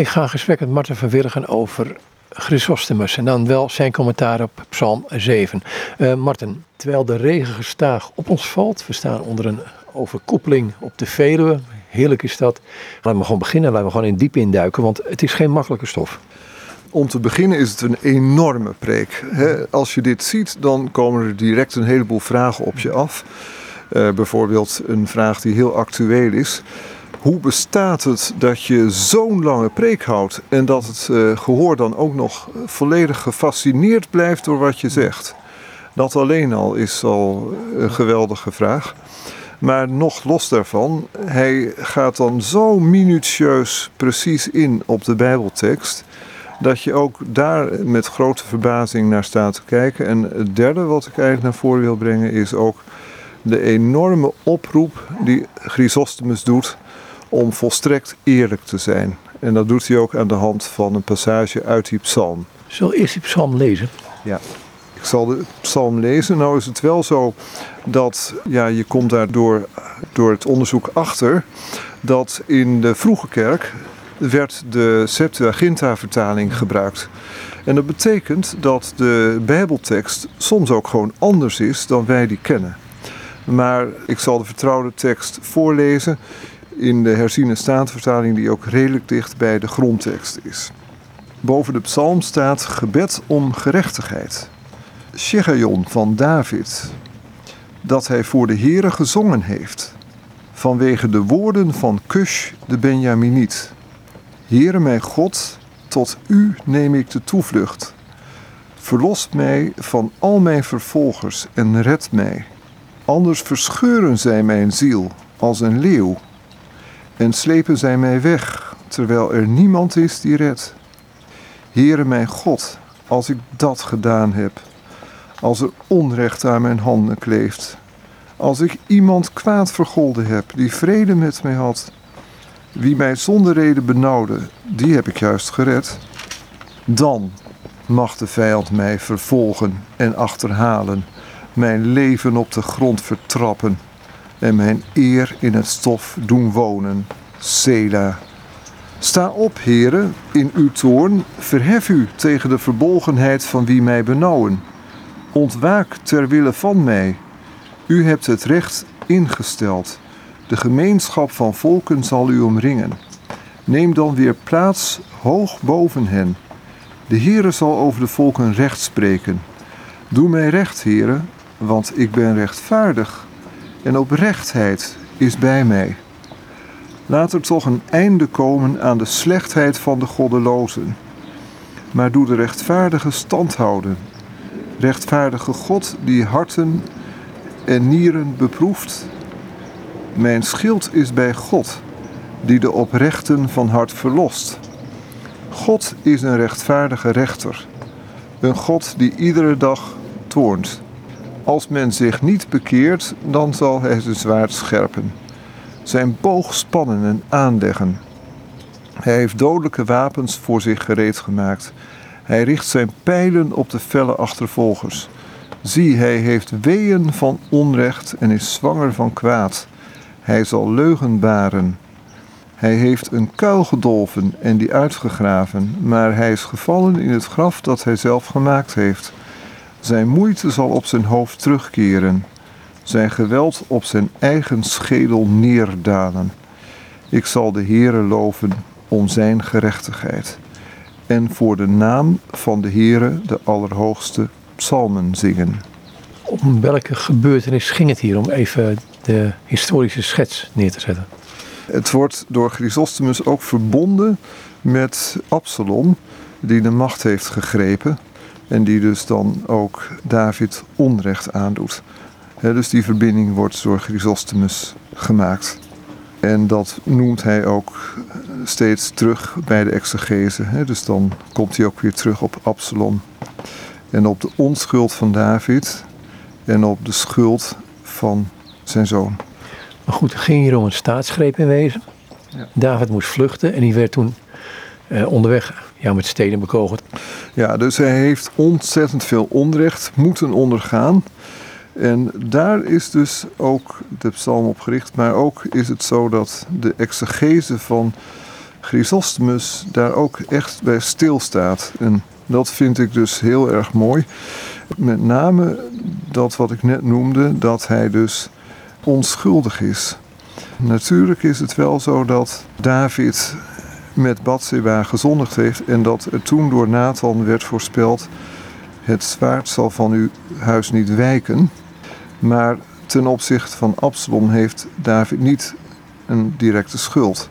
Ik ga een gesprek met Marten van Willigen over Chrysostomus en dan wel zijn commentaar op Psalm 7. Uh, Marten, terwijl de regen gestaag op ons valt, we staan onder een overkoepeling op de Veluwe, heerlijk is dat. Laten we gewoon beginnen, laten we gewoon in diep induiken, want het is geen makkelijke stof. Om te beginnen is het een enorme preek. Als je dit ziet, dan komen er direct een heleboel vragen op je af. Uh, bijvoorbeeld een vraag die heel actueel is. Hoe bestaat het dat je zo'n lange preek houdt en dat het uh, gehoor dan ook nog volledig gefascineerd blijft door wat je zegt? Dat alleen al is al een geweldige vraag. Maar nog los daarvan, hij gaat dan zo minutieus precies in op de Bijbeltekst. Dat je ook daar met grote verbazing naar staat te kijken. En het derde wat ik eigenlijk naar voren wil brengen is ook de enorme oproep die Chrysostomus doet om volstrekt eerlijk te zijn. En dat doet hij ook aan de hand van een passage uit die psalm. Zal eerst die psalm lezen? Ja. Ik zal de psalm lezen. Nou is het wel zo dat ja, je komt daar door, door het onderzoek achter dat in de vroege kerk werd de Septuaginta-vertaling gebruikt. En dat betekent dat de Bijbeltekst soms ook gewoon anders is dan wij die kennen. Maar ik zal de vertrouwde tekst voorlezen in de herziene staatvertaling die ook redelijk dicht bij de grondtekst is. Boven de psalm staat gebed om gerechtigheid. Shegayon van David, dat hij voor de Heere gezongen heeft, vanwege de woorden van Cush de Benjaminiet. Heere mijn God, tot u neem ik de toevlucht. Verlos mij van al mijn vervolgers en red mij. Anders verscheuren zij mijn ziel als een leeuw en slepen zij mij weg, terwijl er niemand is die redt. Heere mijn God, als ik dat gedaan heb, als er onrecht aan mijn handen kleeft, als ik iemand kwaad vergolden heb die vrede met mij had, wie mij zonder reden benauwde, die heb ik juist gered, dan mag de vijand mij vervolgen en achterhalen, mijn leven op de grond vertrappen en mijn eer in het stof doen wonen. Sela. Sta op, heren, in uw toorn, verhef u tegen de verbolgenheid van wie mij benauwen. Ontwaak ter wille van mij. U hebt het recht ingesteld. De gemeenschap van volken zal u omringen. Neem dan weer plaats hoog boven hen. De Heere zal over de volken recht spreken. Doe mij recht, heren, want ik ben rechtvaardig en oprechtheid is bij mij. Laat er toch een einde komen aan de slechtheid van de goddelozen. Maar doe de rechtvaardige stand houden. Rechtvaardige God die harten en nieren beproeft. Mijn schild is bij God, die de oprechten van hart verlost. God is een rechtvaardige rechter, een God die iedere dag toornt. Als men zich niet bekeert, dan zal hij zijn zwaard scherpen, zijn boog spannen en aanleggen. Hij heeft dodelijke wapens voor zich gereed gemaakt. Hij richt zijn pijlen op de felle achtervolgers. Zie, hij heeft weeën van onrecht en is zwanger van kwaad. Hij zal leugen baren. Hij heeft een kuil gedolven en die uitgegraven, maar hij is gevallen in het graf dat hij zelf gemaakt heeft. Zijn moeite zal op zijn hoofd terugkeren, zijn geweld op zijn eigen schedel neerdalen. Ik zal de Heere loven om zijn gerechtigheid en voor de naam van de Heere de Allerhoogste psalmen zingen. Om welke gebeurtenis ging het hier om even de historische schets neer te zetten? Het wordt door Chrysostomus ook verbonden met Absalom, die de macht heeft gegrepen en die dus dan ook David onrecht aandoet. dus die verbinding wordt door Chrysostomus gemaakt. En dat noemt hij ook steeds terug bij de exegese. dus dan komt hij ook weer terug op Absalom. En op de onschuld van David en op de schuld van zijn zoon. Maar goed, het ging hier om een staatsgreep in wezen. Ja. David moest vluchten en die werd toen eh, onderweg ja, met steden bekogeld. Ja, dus hij heeft ontzettend veel onrecht moeten ondergaan. En daar is dus ook de psalm op gericht. Maar ook is het zo dat de exegese van Chrysostomus daar ook echt bij stilstaat. En dat vind ik dus heel erg mooi. Met name dat wat ik net noemde, dat hij dus onschuldig is. Natuurlijk is het wel zo dat David met Bathsheba gezondigd heeft en dat er toen door Nathan werd voorspeld: het zwaard zal van uw huis niet wijken. Maar ten opzichte van Absalom heeft David niet een directe schuld.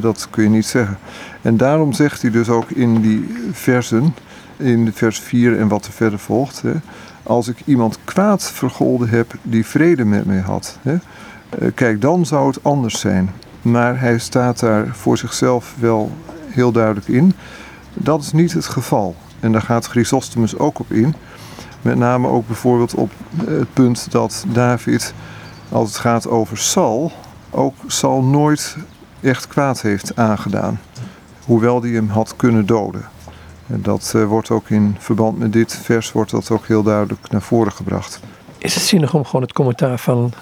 Dat kun je niet zeggen. En daarom zegt hij dus ook in die versen, in vers 4 en wat er verder volgt: als ik iemand kwaad vergolden heb die vrede met mij had, eh, kijk, dan zou het anders zijn. Maar hij staat daar voor zichzelf wel heel duidelijk in. Dat is niet het geval. En daar gaat Chrysostomus ook op in. Met name ook bijvoorbeeld op het punt dat David, als het gaat over Sal, ook Sal nooit echt kwaad heeft aangedaan. Hoewel die hem had kunnen doden. En dat uh, wordt ook in verband met dit vers wordt dat ook heel duidelijk naar voren gebracht. Is het zinnig om gewoon het commentaar van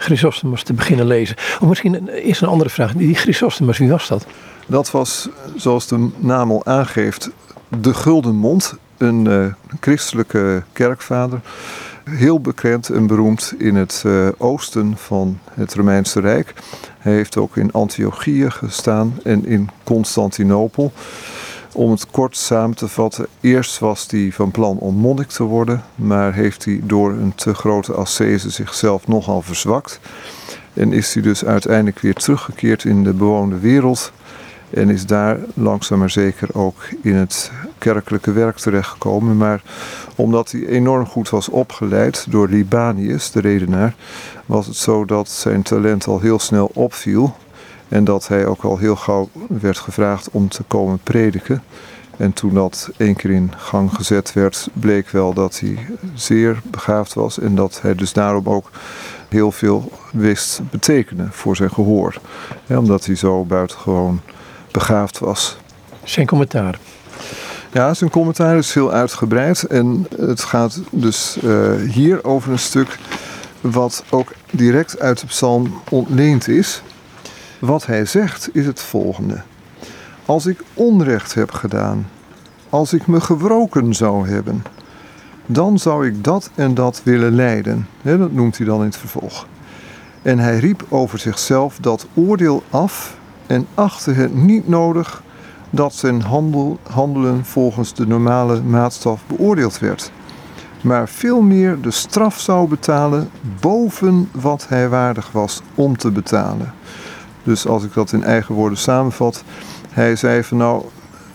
Chrysostomus te beginnen lezen? Of misschien eerst een andere vraag. Die Chrysostomus, wie was dat? Dat was, zoals de naam al aangeeft, de Gulden Mond, een uh, christelijke kerkvader. Heel bekend en beroemd in het uh, oosten van het Romeinse Rijk. Hij heeft ook in Antiochië gestaan en in Constantinopel. Om het kort samen te vatten, eerst was hij van plan om monnik te worden, maar heeft hij door een te grote ascese zichzelf nogal verzwakt. En is hij dus uiteindelijk weer teruggekeerd in de bewoonde wereld. En is daar langzaam maar zeker ook in het kerkelijke werk terechtgekomen. Maar omdat hij enorm goed was opgeleid door Libanius, de redenaar, was het zo dat zijn talent al heel snel opviel. En dat hij ook al heel gauw werd gevraagd om te komen prediken. En toen dat één keer in gang gezet werd, bleek wel dat hij zeer begaafd was. En dat hij dus daarom ook heel veel wist betekenen voor zijn gehoor. omdat hij zo buitengewoon begaafd was. Zijn commentaar. Ja, zijn commentaar is heel uitgebreid. En het gaat dus uh, hier over een stuk wat ook direct uit de psalm ontleend is. Wat hij zegt is het volgende. Als ik onrecht heb gedaan, als ik me gewroken zou hebben, dan zou ik dat en dat willen lijden. dat noemt hij dan in het vervolg. En hij riep over zichzelf dat oordeel af en achtte het niet nodig dat zijn handel, handelen volgens de normale maatstaf beoordeeld werd, maar veel meer de straf zou betalen boven wat hij waardig was om te betalen. Dus als ik dat in eigen woorden samenvat, hij zei van nou,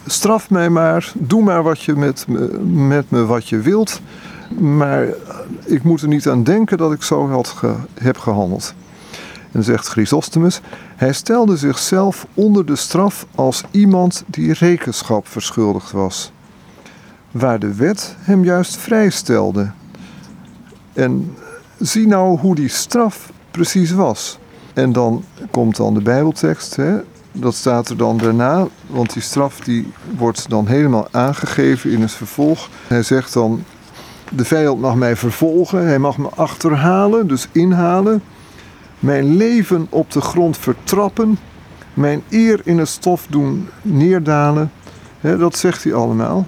straf mij maar, doe maar wat je met me, met me wat je wilt, maar ik moet er niet aan denken dat ik zo had heb gehandeld. En zegt Chrysostomus, hij stelde zichzelf onder de straf als iemand die rekenschap verschuldigd was, waar de wet hem juist vrijstelde. En zie nou hoe die straf precies was. En dan komt dan de Bijbeltekst, hè? dat staat er dan daarna, want die straf die wordt dan helemaal aangegeven in het vervolg. Hij zegt dan, de vijand mag mij vervolgen, hij mag me achterhalen, dus inhalen mijn leven op de grond vertrappen, mijn eer in het stof doen neerdalen. dat zegt hij allemaal.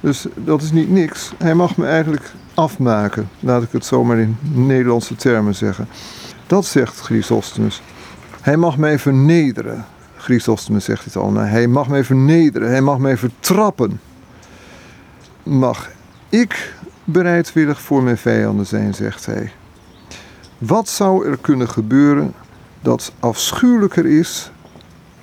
Dus dat is niet niks. Hij mag me eigenlijk afmaken, laat ik het zomaar in Nederlandse termen zeggen. Dat zegt Chrysostomus. Hij mag mij vernederen. Chrysostomus zegt het allemaal. Hij mag mij vernederen, hij mag mij vertrappen. Mag ik bereidwillig voor mijn vijanden zijn, zegt hij. Wat zou er kunnen gebeuren dat afschuwelijker is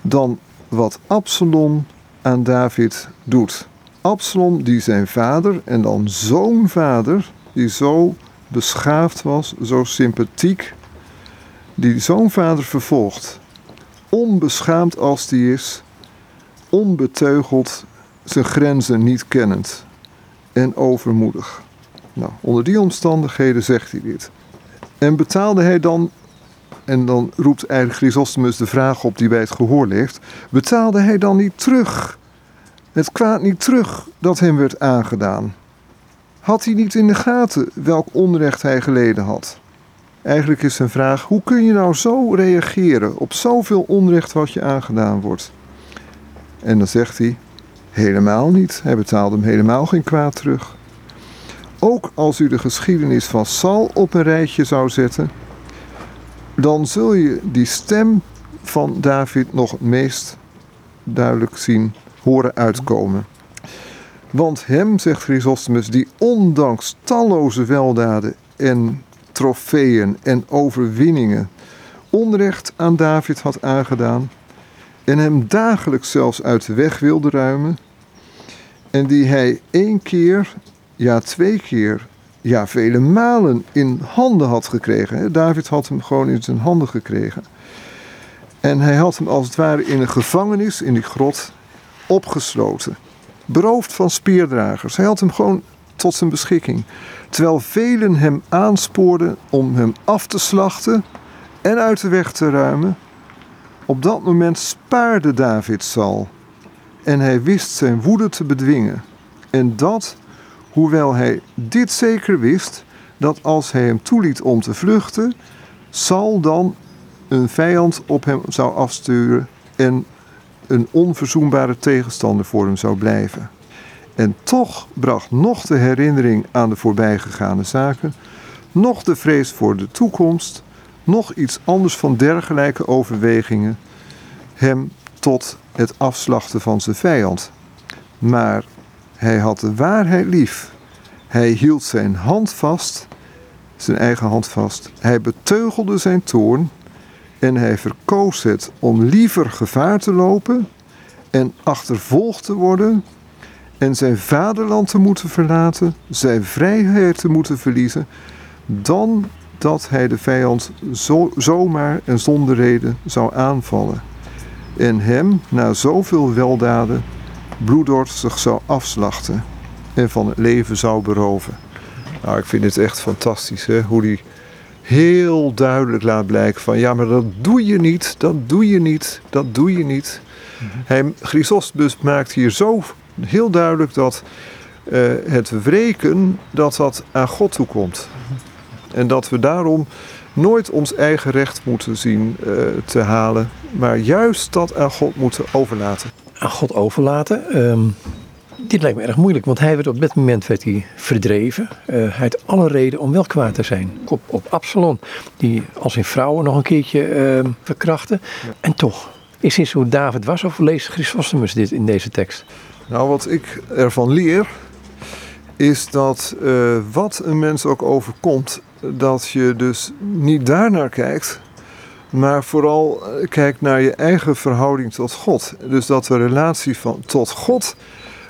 dan wat Absalom aan David doet? Absalom die zijn vader en dan zo'n vader die zo beschaafd was, zo sympathiek, die zo'n vader vervolgt, onbeschaamd als die is, onbeteugeld, zijn grenzen niet kennend en overmoedig. Nou, onder die omstandigheden zegt hij dit. En betaalde hij dan, en dan roept eigenlijk Chrysostomus de vraag op die bij het gehoor ligt, betaalde hij dan niet terug, het kwaad niet terug dat hem werd aangedaan? Had hij niet in de gaten welk onrecht hij geleden had? Eigenlijk is zijn vraag: hoe kun je nou zo reageren op zoveel onrecht wat je aangedaan wordt? En dan zegt hij, helemaal niet. Hij betaalde hem helemaal geen kwaad terug. Ook als u de geschiedenis van Saul op een rijtje zou zetten, dan zul je die stem van David nog het meest duidelijk zien horen uitkomen. Want hem, zegt Chrysostomus, die ondanks talloze weldaden en trofeeën en overwinningen onrecht aan David had aangedaan en hem dagelijks zelfs uit de weg wilde ruimen en die hij één keer, ja twee keer, ja vele malen in handen had gekregen. David had hem gewoon in zijn handen gekregen. En hij had hem als het ware in een gevangenis, in die grot, opgesloten. Beroofd van speerdragers. Hij had hem gewoon tot zijn beschikking. Terwijl velen hem aanspoorden om hem af te slachten en uit de weg te ruimen. Op dat moment spaarde David Sal en hij wist zijn woede te bedwingen. En dat, hoewel hij dit zeker wist, dat als hij hem toeliet om te vluchten, Sal dan een vijand op hem zou afsturen en een onverzoenbare tegenstander voor hem zou blijven. En toch bracht nog de herinnering aan de voorbijgegane zaken, nog de vrees voor de toekomst, nog iets anders van dergelijke overwegingen hem tot het afslachten van zijn vijand. Maar hij had de waarheid lief. Hij hield zijn hand vast, zijn eigen hand vast. Hij beteugelde zijn toorn en hij verkoos het om liever gevaar te lopen en achtervolgd te worden en zijn vaderland te moeten verlaten, zijn vrijheid te moeten verliezen, dan dat hij de vijand zo, zomaar en zonder reden zou aanvallen en hem na zoveel weldaden bloeddorstig zou afslachten en van het leven zou beroven. Nou, ik vind het echt fantastisch hè? hoe hij heel duidelijk laat blijken van ja, maar dat doe je niet, dat doe je niet, dat doe je niet. Mm Hij, Chrysostom maakt hier zo heel duidelijk dat uh, het wreken dat dat aan God toekomt. En dat we daarom nooit ons eigen recht moeten zien uh, te halen, maar juist dat aan God moeten overlaten. Aan God overlaten. Um, dit lijkt me erg moeilijk, want hij werd op dit moment werd hij verdreven. Uh, hij had alle reden om wel kwaad te zijn. Op, op Absalom, die als zijn vrouwen nog een keertje verkrachten. Ja. En toch, is dit hoe David was of leest Chrysostomus dit in deze tekst? Nou, wat ik ervan leer, is dat uh, wat een mens ook overkomt, dat je dus niet daarnaar kijkt, maar vooral kijkt naar je eigen verhouding tot God. Dus dat de relatie van, tot God,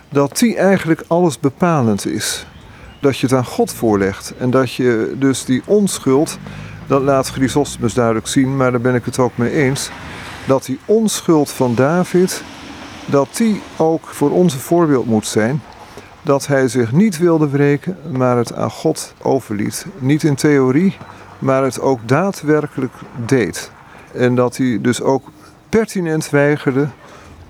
dat die eigenlijk alles bepalend is. Dat je het aan God voorlegt en dat je dus die onschuld, dat laat Chrysostomus duidelijk zien, maar daar ben ik het ook mee eens, dat die onschuld van David, dat die ook voor ons een voorbeeld moet zijn dat hij zich niet wilde wreken, maar het aan God overliet. Niet in theorie, maar het ook daadwerkelijk deed. En dat hij dus ook pertinent weigerde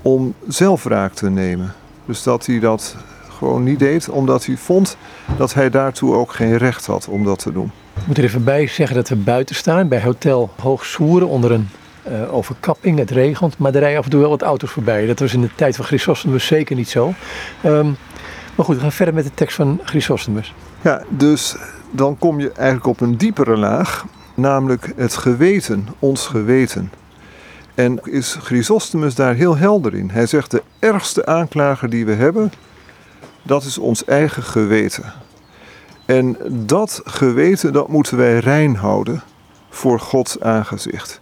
om zelf wraak te nemen. Dus dat hij dat gewoon niet deed, omdat hij vond dat hij daartoe ook geen recht had om dat te doen. Ik moet er even bij zeggen dat we buiten staan bij Hotel Hoogsoeren onder een uh, overkapping. Het regent, maar er rijden af en toe wel wat auto's voorbij. Dat was in de tijd van Chrysostomus zeker niet zo. Um, maar goed, we gaan verder met de tekst van Chrysostomus. Ja, dus dan kom je eigenlijk op een diepere laag, namelijk het geweten, ons geweten. En is Chrysostomus daar heel helder in. Hij zegt de ergste aanklager die we hebben, dat is ons eigen geweten. En dat geweten, dat moeten wij rein houden voor Gods aangezicht.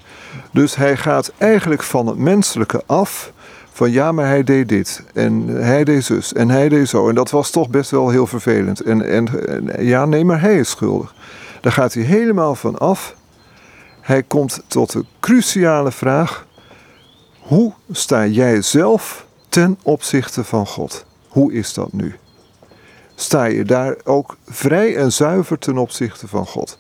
Dus hij gaat eigenlijk van het menselijke af van ja, maar hij deed dit en hij deed zus en hij deed zo. En dat was toch best wel heel vervelend. En, en, en ja, nee, maar hij is schuldig. Daar gaat hij helemaal van af. Hij komt tot de cruciale vraag: hoe sta jij zelf ten opzichte van God? Hoe is dat nu? Sta je daar ook vrij en zuiver ten opzichte van God?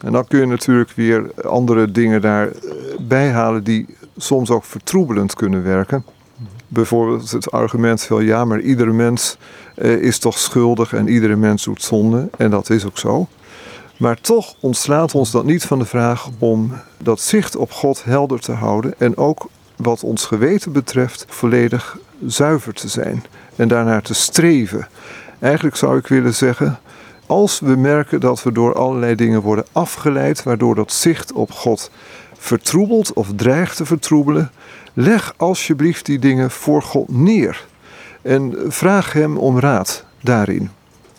En dan kun je natuurlijk weer andere dingen daarbij halen die soms ook vertroebelend kunnen werken bijvoorbeeld het argument van ja, maar iedere mens eh, is toch schuldig en iedere mens doet zonde. En dat is ook zo. Maar toch ontslaat ons dat niet van de vraag om dat zicht op God helder te houden en ook wat ons geweten betreft volledig zuiver te zijn en daarnaar te streven. Eigenlijk zou ik willen zeggen, als we merken dat we door allerlei dingen worden afgeleid, waardoor dat zicht op God vertroebelt of dreigt te vertroebelen, leg alsjeblieft die dingen voor God neer en vraag Hem om raad daarin.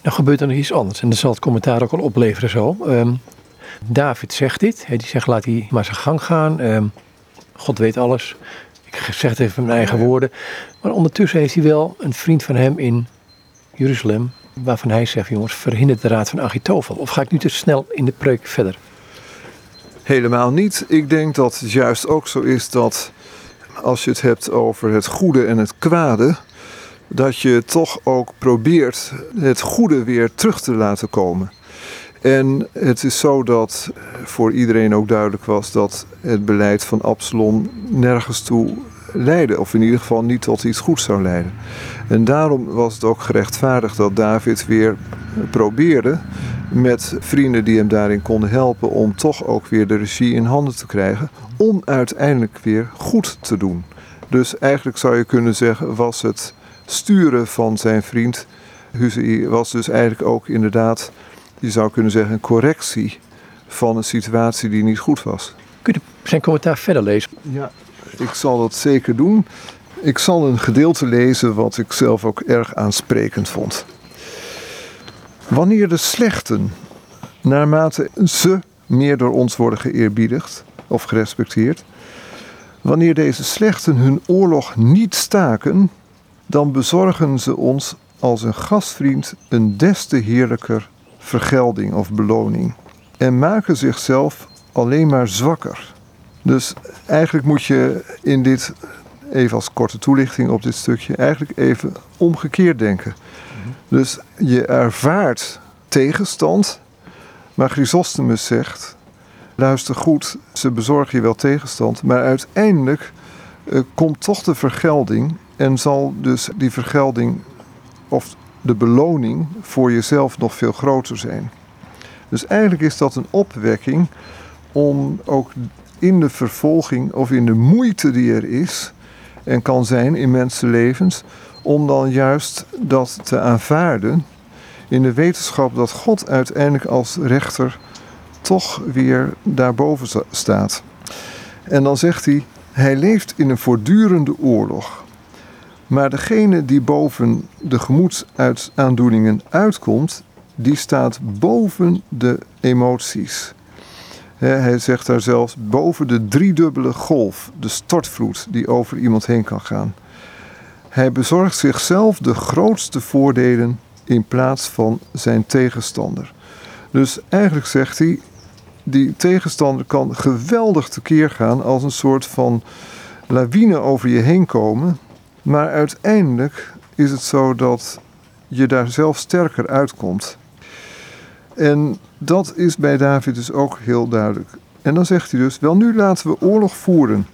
Dan gebeurt er nog iets anders en dat zal het commentaar ook al opleveren zo. Ehm, David zegt dit, die zegt laat hij maar zijn gang gaan. Ehm, God weet alles. Ik zeg het even met mijn eigen woorden. Maar ondertussen heeft hij wel een vriend van hem in Jeruzalem, waarvan hij zegt, jongens, verhindert de raad van Achitofel. Of ga ik nu te snel in de preuk verder? Helemaal niet. Ik denk dat het juist ook zo is dat als je het hebt over het goede en het kwade, dat je toch ook probeert het goede weer terug te laten komen. En het is zo dat voor iedereen ook duidelijk was dat het beleid van Absalom nergens toe leidde, of in ieder geval niet tot iets goeds zou leiden. En daarom was het ook gerechtvaardigd dat David weer probeerde met vrienden die hem daarin konden helpen om toch ook weer de regie in handen te krijgen, om uiteindelijk weer goed te doen. Dus eigenlijk zou je kunnen zeggen, was het sturen van zijn vriend Huzei was dus eigenlijk ook inderdaad, je zou kunnen zeggen, een correctie van een situatie die niet goed was. Kun je zijn commentaar verder lezen? Ja, ik zal dat zeker doen. Ik zal een gedeelte lezen wat ik zelf ook erg aansprekend vond. Wanneer de slechten, naarmate ze meer door ons worden geëerbiedigd of gerespecteerd, wanneer deze slechten hun oorlog niet staken, dan bezorgen ze ons als een gastvriend een des te heerlijker vergelding of beloning en maken zichzelf alleen maar zwakker. Dus eigenlijk moet je in dit, even als korte toelichting op dit stukje, eigenlijk even omgekeerd denken. Dus je ervaart tegenstand, maar Chrysostomus zegt, luister goed, ze bezorgen je wel tegenstand, maar uiteindelijk uh, komt toch de vergelding en zal dus die vergelding of de beloning voor jezelf nog veel groter zijn. Dus eigenlijk is dat een opwekking om ook in de vervolging of in de moeite die er is en kan zijn in mensenlevens, om dan juist dat te aanvaarden in de wetenschap dat God uiteindelijk als rechter toch weer daarboven staat. En dan zegt hij, hij leeft in een voortdurende oorlog. Maar degene die boven de gemoedsaandoeningen uitkomt, die staat boven de emoties. Hij zegt daar zelfs boven de driedubbele golf, de stortvloed die over iemand heen kan gaan. Hij bezorgt zichzelf de grootste voordelen in plaats van zijn tegenstander. Dus eigenlijk zegt hij, die tegenstander kan geweldig tekeer gaan als een soort van lawine over je heen komen. Maar uiteindelijk is het zo dat je daar zelf sterker uitkomt. En dat is bij David dus ook heel duidelijk. En dan zegt hij dus: Wel, nu laten we oorlog voeren.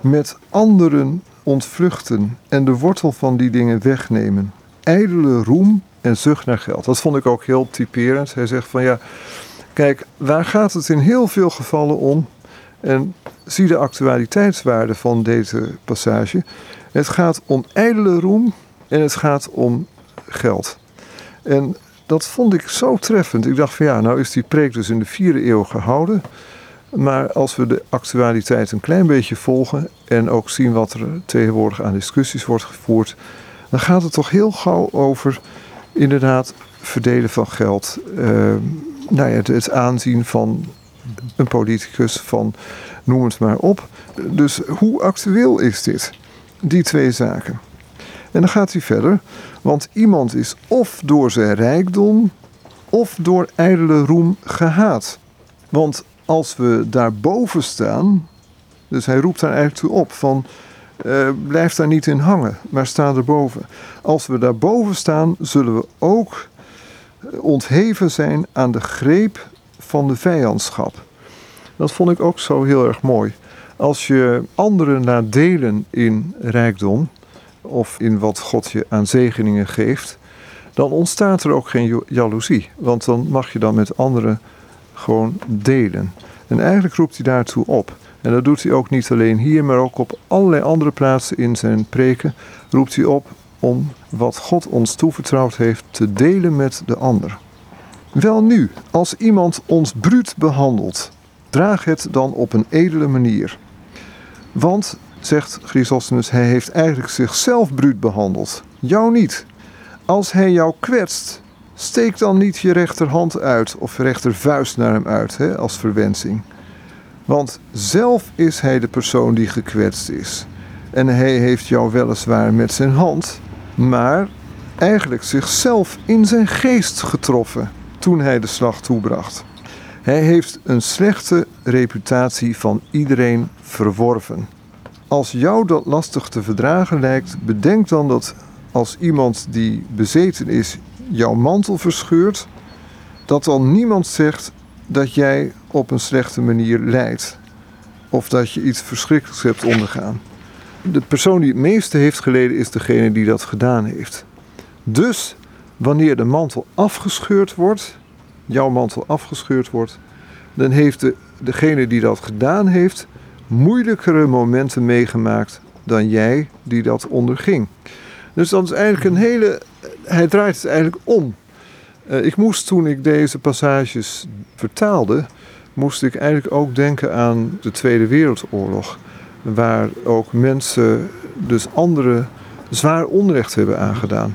Met anderen ontvluchten en de wortel van die dingen wegnemen. Ijdele roem en zucht naar geld. Dat vond ik ook heel typerend. Hij zegt van ja, kijk, waar gaat het in heel veel gevallen om? En zie de actualiteitswaarde van deze passage. Het gaat om ijdele roem en het gaat om geld. En dat vond ik zo treffend. Ik dacht van ja, nou is die preek dus in de vierde eeuw gehouden. Maar als we de actualiteit een klein beetje volgen en ook zien wat er tegenwoordig aan discussies wordt gevoerd, dan gaat het toch heel gauw over inderdaad verdelen van geld. Uh, nou ja, het aanzien van een politicus, van noem het maar op. Dus hoe actueel is dit? Die twee zaken. En dan gaat hij verder. Want iemand is of door zijn rijkdom of door ijdele roem gehaat. Want als we daarboven staan, dus hij roept daar eigenlijk toe op van uh, blijf daar niet in hangen, maar sta erboven. Als we daarboven staan, zullen we ook ontheven zijn aan de greep van de vijandschap. Dat vond ik ook zo heel erg mooi. Als je anderen laat delen in rijkdom, of in wat God je aan zegeningen geeft, dan ontstaat er ook geen jaloezie. Want dan mag je dan met anderen gewoon delen. En eigenlijk roept hij daartoe op. En dat doet hij ook niet alleen hier, maar ook op allerlei andere plaatsen in zijn preken. Roept hij op om wat God ons toevertrouwd heeft te delen met de ander. Wel nu, als iemand ons bruut behandelt, draag het dan op een edele manier. Want, zegt Chrysostomus, hij heeft eigenlijk zichzelf bruut behandeld, jou niet. Als hij jou kwetst, steek dan niet je rechterhand uit of rechtervuist naar hem uit hè, als verwensing. Want zelf is hij de persoon die gekwetst is. En hij heeft jou weliswaar met zijn hand, maar eigenlijk zichzelf in zijn geest getroffen toen hij de slag toebracht. Hij heeft een slechte reputatie van iedereen verworven. Als jou dat lastig te verdragen lijkt, bedenk dan dat als iemand die bezeten is jouw mantel verscheurt, dat dan niemand zegt dat jij op een slechte manier lijdt. Of dat je iets verschrikkelijks hebt ondergaan. De persoon die het meeste heeft geleden is degene die dat gedaan heeft. Dus wanneer de mantel afgescheurd wordt, jouw mantel afgescheurd wordt, dan heeft de, degene die dat gedaan heeft moeilijkere momenten meegemaakt dan jij die dat onderging. Dus dat is eigenlijk een hele. Hij draait het eigenlijk om. Uh, ik moest toen ik deze passages vertaalde, moest ik eigenlijk ook denken aan de Tweede Wereldoorlog. Waar ook mensen dus andere zwaar onrecht hebben aangedaan.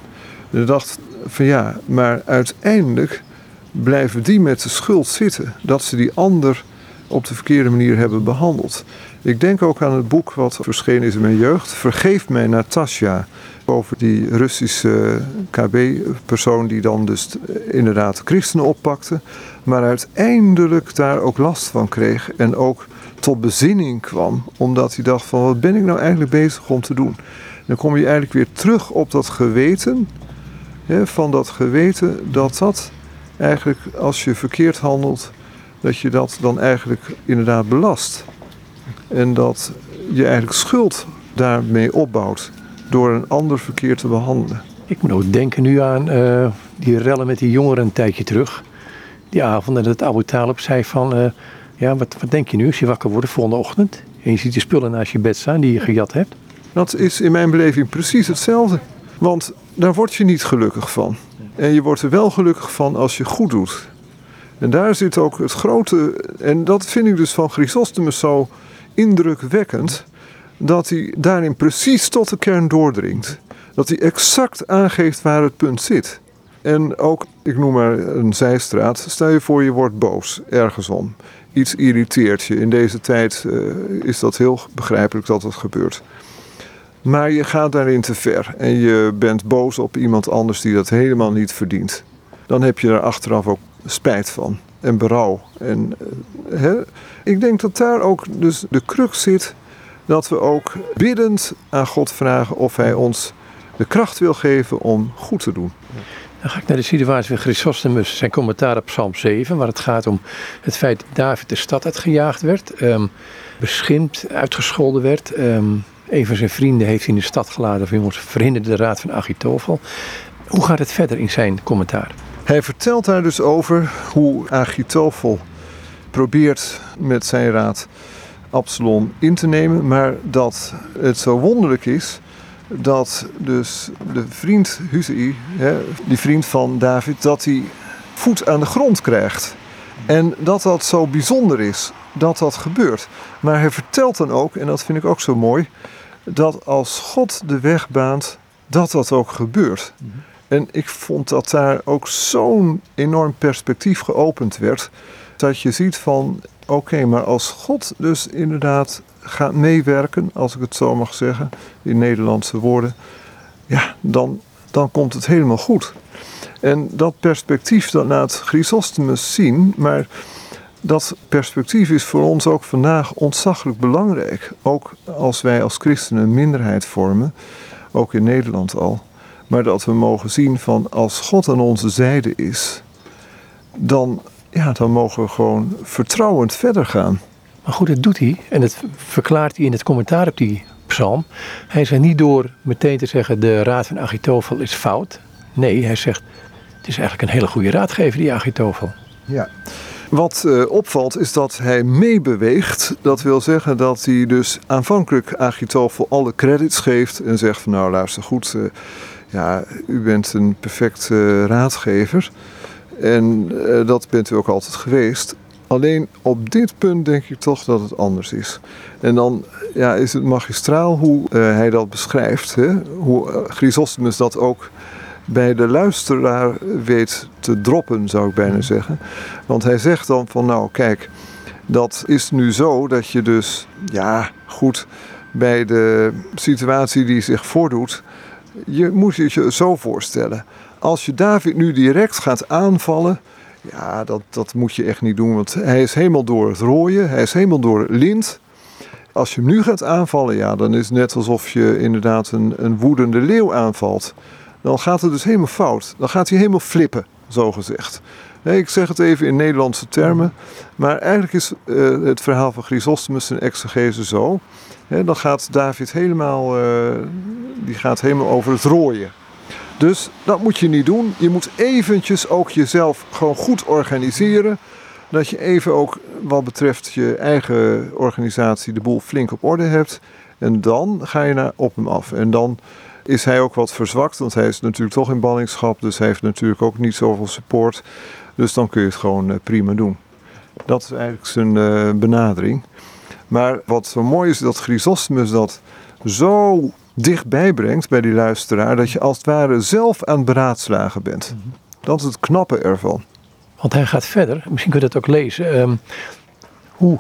En ik dacht van ja, maar uiteindelijk blijven die met de schuld zitten. Dat ze die ander op de verkeerde manier hebben behandeld. Ik denk ook aan het boek wat verschenen is in mijn jeugd. Vergeef mij Natasja. Over die Russische KB-persoon die dan dus inderdaad christenen oppakte. Maar uiteindelijk daar ook last van kreeg. En ook tot bezinning kwam. Omdat hij dacht van wat ben ik nou eigenlijk bezig om te doen. Dan kom je eigenlijk weer terug op dat geweten. Hè, van dat geweten dat dat eigenlijk als je verkeerd handelt. Dat je dat dan eigenlijk inderdaad belast. En dat je eigenlijk schuld daarmee opbouwt door een ander verkeerd te behandelen. Ik moet ook denken nu aan uh, die rellen met die jongeren een tijdje terug. Die avond en het Abu Talib zei van, uh, ja wat, wat denk je nu als je wakker wordt de volgende ochtend? En je ziet de spullen naast je bed staan die je gejat hebt. Dat is in mijn beleving precies hetzelfde. Want daar word je niet gelukkig van. En je wordt er wel gelukkig van als je goed doet. En daar zit ook het grote, en dat vind ik dus van Chrysostomus zo indrukwekkend dat hij daarin precies tot de kern doordringt. Dat hij exact aangeeft waar het punt zit. En ook, ik noem maar een zijstraat, stel je voor je wordt boos ergens om. Iets irriteert je. In deze tijd uh, is dat heel begrijpelijk dat dat gebeurt. Maar je gaat daarin te ver en je bent boos op iemand anders die dat helemaal niet verdient. Dan heb je er achteraf ook spijt van en berouw. En, hè? Ik denk dat daar ook dus de crux zit dat we ook biddend aan God vragen of Hij ons de kracht wil geven om goed te doen. Dan ga ik naar de situatie van Chrysostomus, zijn commentaar op Psalm 7, waar het gaat om het feit dat David de stad uitgejaagd werd, um, beschimpt, uitgescholden werd. Um, een van zijn vrienden heeft hij in de stad geladen van jongens, verhinderde de raad van Agitofel. Hoe gaat het verder in zijn commentaar? Hij vertelt daar dus over hoe Agitofel probeert met zijn raad Absalom in te nemen, maar dat het zo wonderlijk is dat dus de vriend Huzei, die vriend van David, dat hij voet aan de grond krijgt. En dat dat zo bijzonder is dat dat gebeurt. Maar hij vertelt dan ook, en dat vind ik ook zo mooi, dat als God de weg baant, dat dat ook gebeurt. Mhm. En ik vond dat daar ook zo'n enorm perspectief geopend werd. Dat je ziet van, oké, maar als God dus inderdaad gaat meewerken, als ik het zo mag zeggen, in Nederlandse woorden, ja, dan, dan komt het helemaal goed. En dat perspectief, dat laat Chrysostomus zien, maar dat perspectief is voor ons ook vandaag ontzaglijk belangrijk. Ook als wij als christenen een minderheid vormen, ook in Nederland al. Maar dat we mogen zien van als God aan onze zijde is, dan, ja, dan mogen we gewoon vertrouwend verder gaan. Maar goed, dat doet hij. En dat verklaart hij in het commentaar op die psalm. Hij zegt niet door meteen te zeggen de raad van Agitofel is fout. Nee, hij zegt het is eigenlijk een hele goede raadgever, die Agitofel. Ja, Wat uh, opvalt is dat hij meebeweegt. Dat wil zeggen dat hij dus aanvankelijk Agitofel alle credits geeft en zegt van nou luister goed, uh, ja, u bent een perfect uh, raadgever. En dat bent u ook altijd geweest. Alleen op dit punt denk ik toch dat het anders is. En dan ja, is het magistraal hoe hij dat beschrijft. Hè? Hoe Chrysostomus dat ook bij de luisteraar weet te droppen, zou ik bijna zeggen. Want hij zegt dan van nou kijk, dat is nu zo dat je dus, ja goed, bij de situatie die zich voordoet, je moet je je zo voorstellen. Als je David nu direct gaat aanvallen, ja, dat, dat moet je echt niet doen, want hij is helemaal door het rooien, hij is helemaal door het lint. Als je hem nu gaat aanvallen, ja, dan is het net alsof je inderdaad een, een woedende leeuw aanvalt dan gaat het dus helemaal fout. Dan gaat hij helemaal flippen, zo gezegd. Ik zeg het even in Nederlandse termen. Maar eigenlijk is uh, het verhaal van Chrysostomus en exegese zo. dan gaat David helemaal, uh, die gaat helemaal over het rooien. Dus dat moet je niet doen. Je moet eventjes ook jezelf gewoon goed organiseren. Dat je even ook wat betreft je eigen organisatie de boel flink op orde hebt. En dan ga je naar op hem af. En dan is hij ook wat verzwakt. Want hij is natuurlijk toch in ballingschap. Dus hij heeft natuurlijk ook niet zoveel support. Dus dan kun je het gewoon eh, prima doen. Dat is eigenlijk zijn eh, benadering. Maar wat zo mooi is, dat Chrysostomus dat zo dichtbij brengt bij die luisteraar. Dat je als het ware zelf aan het beraadslagen bent. Mhm. Dat is het knappe ervan. Want hij gaat verder, misschien kun je dat ook lezen. Um, hoe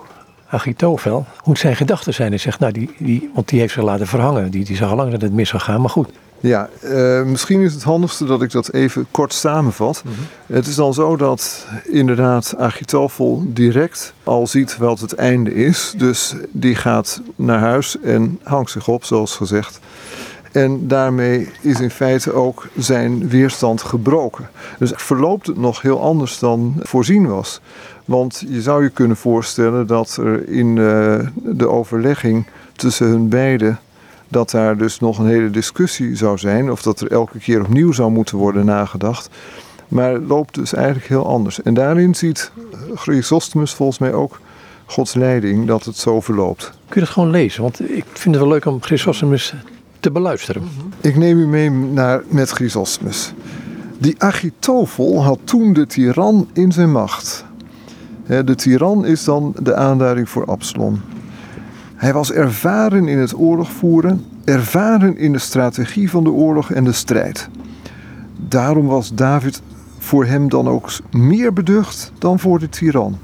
Agitofel, hoe zijn gedachten zijn. Hij zegt, nou, die, die, want die heeft zich laten verhangen. Die, die zag al lang dat het mis zou gaan, maar goed. Ja, uh, misschien is het handigste dat ik dat even kort samenvat. Mm -hmm. Het is dan zo dat inderdaad Agitofel direct al ziet wat het einde is. Dus die gaat naar huis en hangt zich op, zoals gezegd. En daarmee is in feite ook zijn weerstand gebroken. Dus verloopt het nog heel anders dan voorzien was. Want je zou je kunnen voorstellen dat er in uh, de overlegging tussen hun beiden dat daar dus nog een hele discussie zou zijn, of dat er elke keer opnieuw zou moeten worden nagedacht. Maar het loopt dus eigenlijk heel anders. En daarin ziet Chrysostomus volgens mij ook Gods leiding dat het zo verloopt. Kun je dat gewoon lezen? Want ik vind het wel leuk om Chrysostomus te beluisteren. Ik neem u mee naar, met Chrysostomus. Die Agitofel had toen de tiran in zijn macht. De tiran is dan de aanduiding voor Absalom. Hij was ervaren in het oorlog voeren, ervaren in de strategie van de oorlog en de strijd. Daarom was David voor hem dan ook meer beducht dan voor de tiran.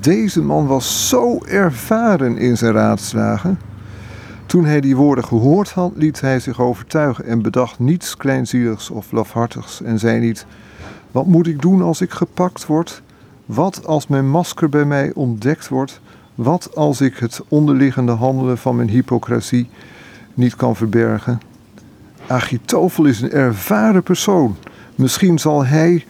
Deze man was zo ervaren in zijn raadslagen. Toen hij die woorden gehoord had, liet hij zich overtuigen en bedacht niets kleinzieligs of lafhartigs en zei niet: Wat moet ik doen als ik gepakt word? Wat als mijn masker bij mij ontdekt wordt? Wat als ik het onderliggende handelen van mijn hypocrisie niet kan verbergen? Agitofel is een ervaren persoon. Misschien zal hij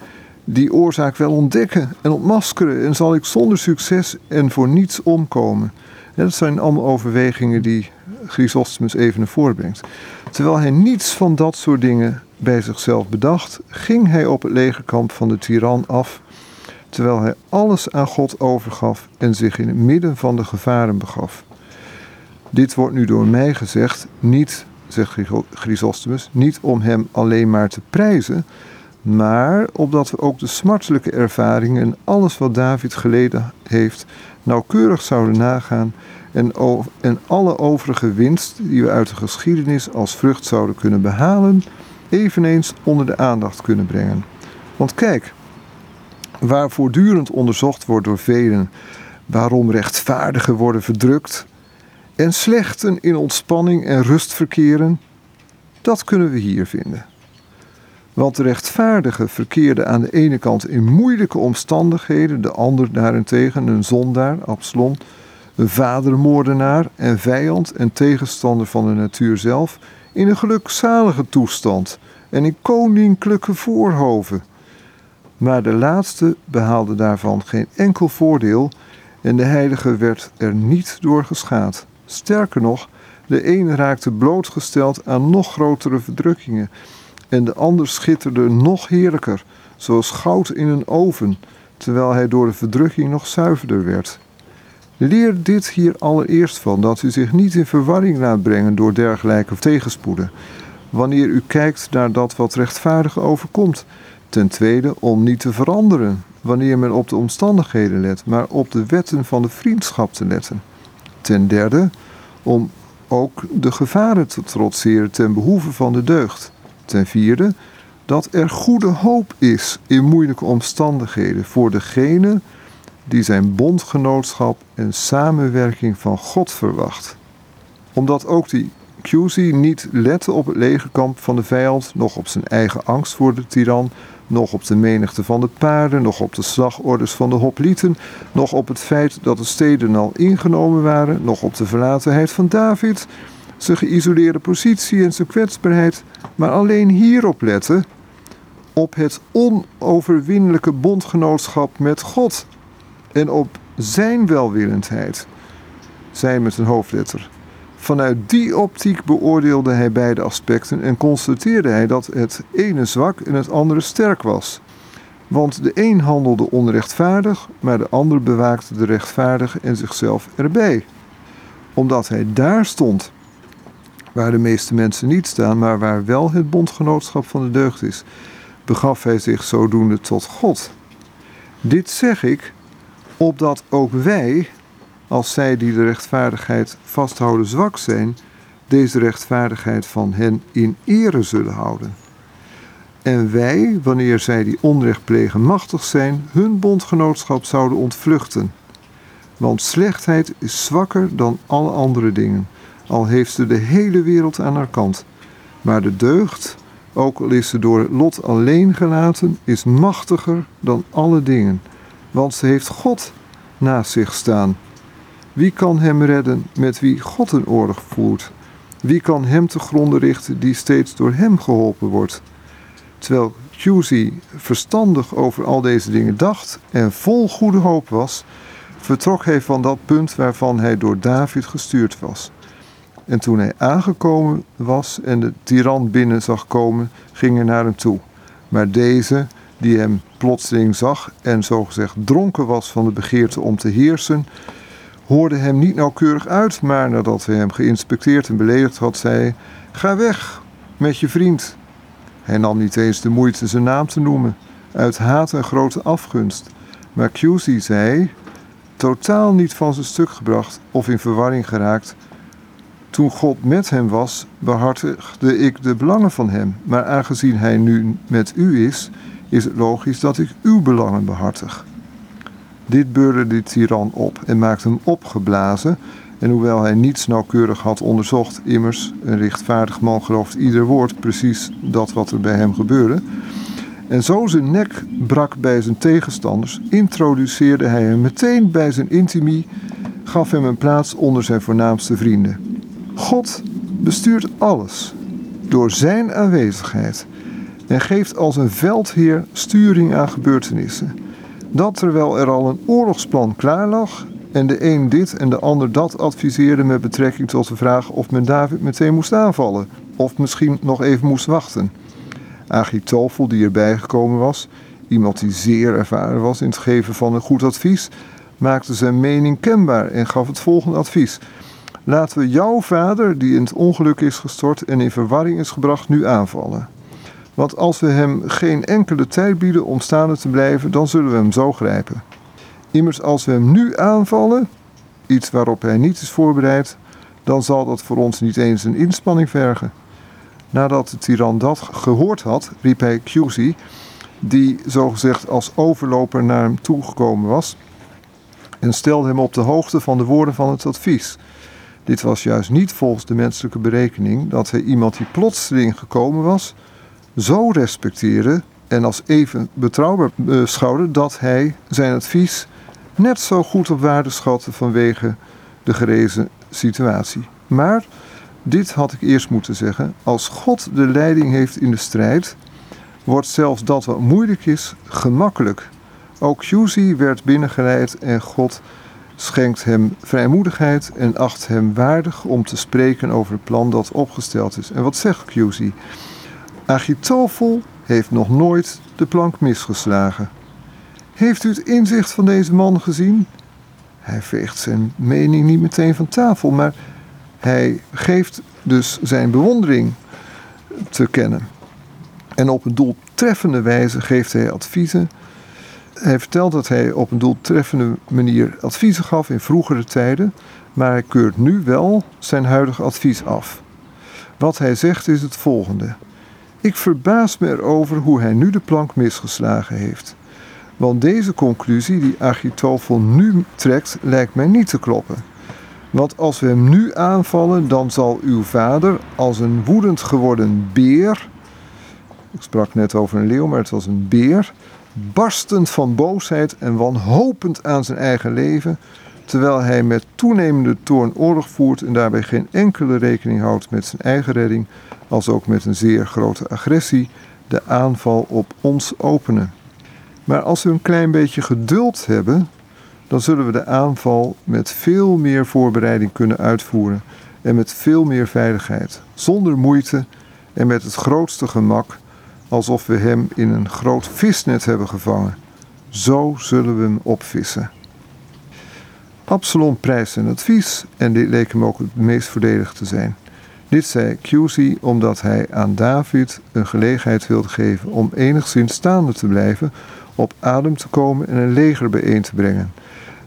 die oorzaak wel ontdekken en ontmaskeren en zal ik zonder succes en voor niets omkomen. dat zijn allemaal overwegingen die Chrysostomus even naar voren brengt. Terwijl hij niets van dat soort dingen bij zichzelf bedacht, ging hij op het legerkamp van de tiran af terwijl hij alles aan God overgaf en zich in het midden van de gevaren begaf. Dit wordt nu door mij gezegd, niet, zegt Chrysostomus, niet om hem alleen maar te prijzen, maar opdat we ook de smartelijke ervaringen en alles wat David geleden heeft nauwkeurig zouden nagaan en, en alle overige winst die we uit de geschiedenis als vrucht zouden kunnen behalen, eveneens onder de aandacht kunnen brengen. Want kijk, waar voortdurend onderzocht wordt door velen waarom rechtvaardigen worden verdrukt en slechten in ontspanning en rust verkeren, dat kunnen we hier vinden. Want de rechtvaardigen verkeerden aan de ene kant in moeilijke omstandigheden, de ander daarentegen een zondaar, Absalom, een vadermoordenaar en vijand en tegenstander van de natuur zelf, in een gelukzalige toestand en in koninklijke voorhoven maar de laatste behaalde daarvan geen enkel voordeel en de heilige werd er niet door geschaad. Sterker nog, de ene raakte blootgesteld aan nog grotere verdrukkingen en de ander schitterde nog heerlijker, zoals goud in een oven, terwijl hij door de verdrukking nog zuiverder werd. Leer dit hier allereerst van, dat u zich niet in verwarring laat brengen door dergelijke tegenspoeden, wanneer u kijkt naar dat wat rechtvaardig overkomt. Ten tweede, om niet te veranderen, wanneer men op de omstandigheden let, maar op de wetten van de vriendschap te letten. Ten derde, om ook de gevaren te trotseren ten behoeve van de deugd. Ten vierde, dat er goede hoop is in moeilijke omstandigheden voor degene die zijn bondgenootschap en samenwerking van God verwacht. Omdat ook die QC niet lette op het legerkamp van de vijand, nog op zijn eigen angst voor de tiran, nog op de menigte van de paarden, nog op de slagorders van de hoplieten, nog op het feit dat de steden al ingenomen waren, nog op de verlatenheid van David, zijn geïsoleerde positie en zijn kwetsbaarheid, maar alleen hierop letten, op het onoverwinnelijke bondgenootschap met God en op zijn welwillendheid, zijn met een hoofdletter. Vanuit die optiek beoordeelde hij beide aspecten en constateerde hij dat het ene zwak en het andere sterk was. Want de een handelde onrechtvaardig, maar de ander bewaakte de rechtvaardige en zichzelf erbij. Omdat hij daar stond, waar de meeste mensen niet staan, maar waar wel het bondgenootschap van de deugd is, begaf hij zich zodoende tot God. Dit zeg ik, opdat ook wij, als zij die de rechtvaardigheid vasthouden zwak zijn, deze rechtvaardigheid van hen in ere zullen houden. En wij, wanneer zij die onrecht plegen machtig zijn, hun bondgenootschap zouden ontvluchten. Want slechtheid is zwakker dan alle andere dingen, al heeft ze de hele wereld aan haar kant. Maar de deugd, ook al is ze door het lot alleen gelaten, is machtiger dan alle dingen, want ze heeft God naast zich staan. Wie kan hem redden met wie God een oorlog voert? Wie kan hem te gronden richten die steeds door hem geholpen wordt? Terwijl Cusey verstandig over al deze dingen dacht en vol goede hoop was, vertrok hij van dat punt waarvan hij door David gestuurd was. En toen hij aangekomen was en de tiran binnen zag komen, ging hij naar hem toe. Maar deze, die hem plotseling zag en zogezegd dronken was van de begeerte om te heersen, hoorde hem niet nauwkeurig uit, maar nadat hij hem geïnspecteerd en beledigd had, zei Ga weg met je vriend. Hij nam niet eens de moeite zijn naam te noemen, uit haat en grote afgunst. Maar Cusey zei, totaal niet van zijn stuk gebracht of in verwarring geraakt. Toen God met hem was, behartigde ik de belangen van hem. Maar aangezien hij nu met u is, is het logisch dat ik uw belangen behartig. Dit beurde de tiran op en maakte hem opgeblazen. En hoewel hij niets nauwkeurig had onderzocht, immers, een rechtvaardig man gelooft ieder woord, precies dat wat er bij hem gebeurde. En zo zijn nek brak bij zijn tegenstanders, introduceerde hij hem meteen bij zijn intimie, gaf hem een plaats onder zijn voornaamste vrienden. God bestuurt alles door zijn aanwezigheid en geeft als een veldheer sturing aan gebeurtenissen. Dat terwijl er al een oorlogsplan klaar lag en de een dit en de ander dat adviseerde met betrekking tot de vraag of men David meteen moest aanvallen of misschien nog even moest wachten. Agitofel, die erbij gekomen was, iemand die zeer ervaren was in het geven van een goed advies, maakte zijn mening kenbaar en gaf het volgende advies. Laten we jouw vader, die in het ongeluk is gestort en in verwarring is gebracht, nu aanvallen. Want als we hem geen enkele tijd bieden om staande te blijven, dan zullen we hem zo grijpen. Immers, als we hem nu aanvallen, iets waarop hij niet is voorbereid, dan zal dat voor ons niet eens een inspanning vergen. Nadat de tiran dat gehoord had, riep hij Cusey, die zogezegd als overloper naar hem toegekomen was, en stelde hem op de hoogte van de woorden van het advies. Dit was juist niet volgens de menselijke berekening dat hij iemand die plotseling gekomen was, zo respecteerde en als even betrouwbaar beschouwde dat hij zijn advies net zo goed op waarde schatte vanwege de gerezen situatie. Maar, dit had ik eerst moeten zeggen, als God de leiding heeft in de strijd, wordt zelfs dat wat moeilijk is gemakkelijk. Ook Cusey werd binnengeleid en God schenkt hem vrijmoedigheid en acht hem waardig om te spreken over het plan dat opgesteld is. En wat zegt Cusey? Agitofel heeft nog nooit de plank misgeslagen. Heeft u het inzicht van deze man gezien? Hij veegt zijn mening niet meteen van tafel, maar hij geeft dus zijn bewondering te kennen. En op een doeltreffende wijze geeft hij adviezen. Hij vertelt dat hij op een doeltreffende manier adviezen gaf in vroegere tijden, maar hij keurt nu wel zijn huidige advies af. Wat hij zegt is het volgende. Ik verbaas me erover hoe hij nu de plank misgeslagen heeft. Want deze conclusie die Achitofel nu trekt, lijkt mij niet te kloppen. Want als we hem nu aanvallen, dan zal uw vader als een woedend geworden beer. Ik sprak net over een leeuw, maar het was een beer. Barstend van boosheid en wanhopend aan zijn eigen leven. Terwijl hij met toenemende toorn oorlog voert en daarbij geen enkele rekening houdt met zijn eigen redding, als ook met een zeer grote agressie, de aanval op ons openen. Maar als we een klein beetje geduld hebben, dan zullen we de aanval met veel meer voorbereiding kunnen uitvoeren en met veel meer veiligheid, zonder moeite en met het grootste gemak, alsof we hem in een groot visnet hebben gevangen. Zo zullen we hem opvissen. Absalom prijst zijn advies en dit leek hem ook het meest voordelig te zijn. Dit zei Cusey omdat hij aan David een gelegenheid wilde geven om enigszins staande te blijven, op adem te komen en een leger bijeen te brengen.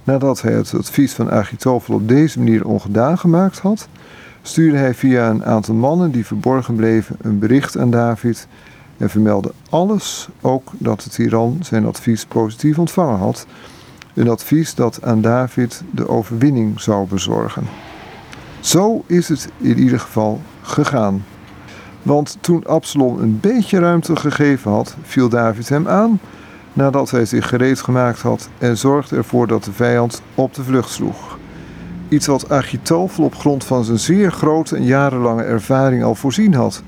Nadat hij het advies van Agitofel op deze manier ongedaan gemaakt had, stuurde hij via een aantal mannen die verborgen bleven een bericht aan David en vermeldde alles, ook dat de tiran zijn advies positief ontvangen had, een advies dat aan David de overwinning zou bezorgen. Zo is het in ieder geval gegaan. Want toen Absalom een beetje ruimte gegeven had, viel David hem aan nadat hij zich gereed gemaakt had en zorgde ervoor dat de vijand op de vlucht sloeg. Iets wat Achitofel op grond van zijn zeer grote en jarenlange ervaring al voorzien had,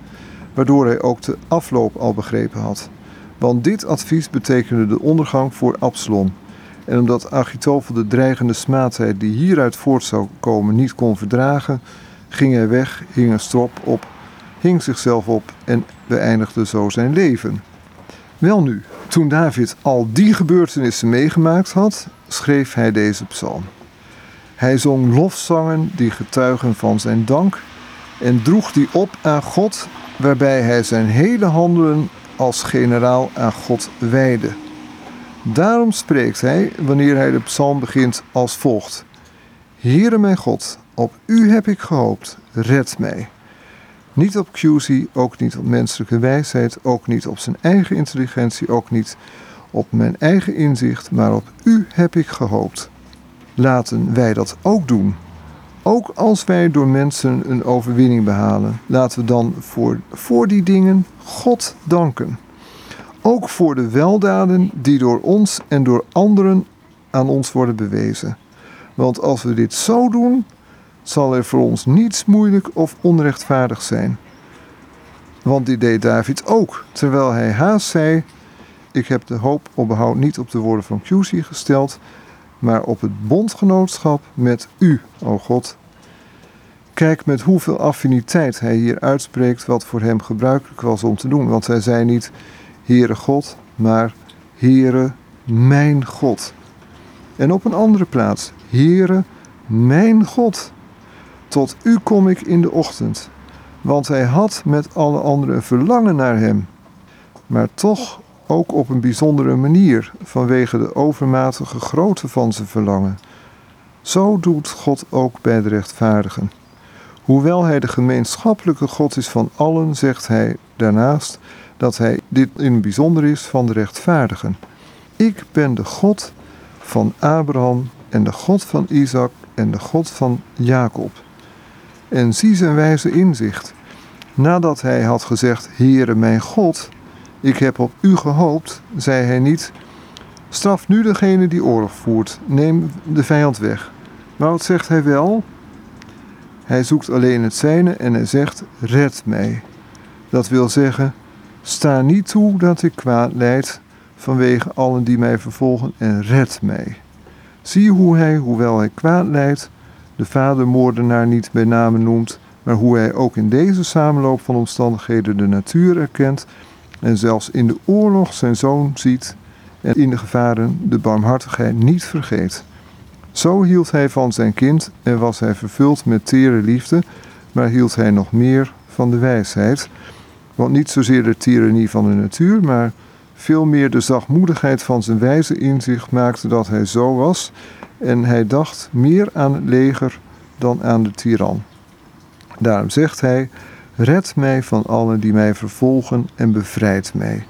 waardoor hij ook de afloop al begrepen had. Want dit advies betekende de ondergang voor Absalom. En omdat Achitofel de dreigende smaadheid die hieruit voort zou komen niet kon verdragen, ging hij weg, hing een strop op, hing zichzelf op en beëindigde zo zijn leven. Welnu, toen David al die gebeurtenissen meegemaakt had, schreef hij deze psalm. Hij zong lofzangen die getuigen van zijn dank en droeg die op aan God, waarbij hij zijn hele handelen als generaal aan God wijde. Daarom spreekt hij, wanneer hij de psalm begint, als volgt: Heere mijn God, op u heb ik gehoopt, red mij. Niet op QC, ook niet op menselijke wijsheid, ook niet op zijn eigen intelligentie, ook niet op mijn eigen inzicht, maar op u heb ik gehoopt. Laten wij dat ook doen. Ook als wij door mensen een overwinning behalen, laten we dan voor, voor die dingen God danken. Ook voor de weldaden die door ons en door anderen aan ons worden bewezen. Want als we dit zo doen, zal er voor ons niets moeilijk of onrechtvaardig zijn. Want die deed David ook, terwijl hij haast zei: Ik heb de hoop op behoud niet op de woorden van Cusey gesteld, maar op het bondgenootschap met u, o God. Kijk met hoeveel affiniteit hij hier uitspreekt wat voor hem gebruikelijk was om te doen. Want hij zei niet Heere God, maar Heere mijn God. En op een andere plaats, Heere mijn God. Tot u kom ik in de ochtend. Want hij had met alle anderen verlangen naar hem. Maar toch ook op een bijzondere manier vanwege de overmatige grootte van zijn verlangen. Zo doet God ook bij de rechtvaardigen. Hoewel hij de gemeenschappelijke God is van allen, zegt hij daarnaast dat hij dit in het bijzonder is van de rechtvaardigen. Ik ben de God van Abraham en de God van Isaac en de God van Jacob en zie zijn wijze inzicht. Nadat hij had gezegd: Heere mijn God, ik heb op u gehoopt, zei hij niet: Straf nu degene die oorlog voert, neem de vijand weg. Maar wat zegt hij wel? Hij zoekt alleen het zijne en hij zegt: Red mij. Dat wil zeggen: Sta niet toe dat ik kwaad leid vanwege allen die mij vervolgen en red mij. Zie hoe hij, hoewel hij kwaad leidt, de vadermoordenaar niet bij name noemt, maar hoe hij ook in deze samenloop van omstandigheden de natuur erkent en zelfs in de oorlog zijn zoon ziet en in de gevaren de barmhartigheid niet vergeet. Zo hield hij van zijn kind en was hij vervuld met tere liefde, maar hield hij nog meer van de wijsheid. Want niet zozeer de tirannie van de natuur, maar veel meer de zachtmoedigheid van zijn wijze inzicht maakte dat hij zo was. En hij dacht meer aan het leger dan aan de tiran. Daarom zegt hij: Red mij van allen die mij vervolgen en bevrijd mij.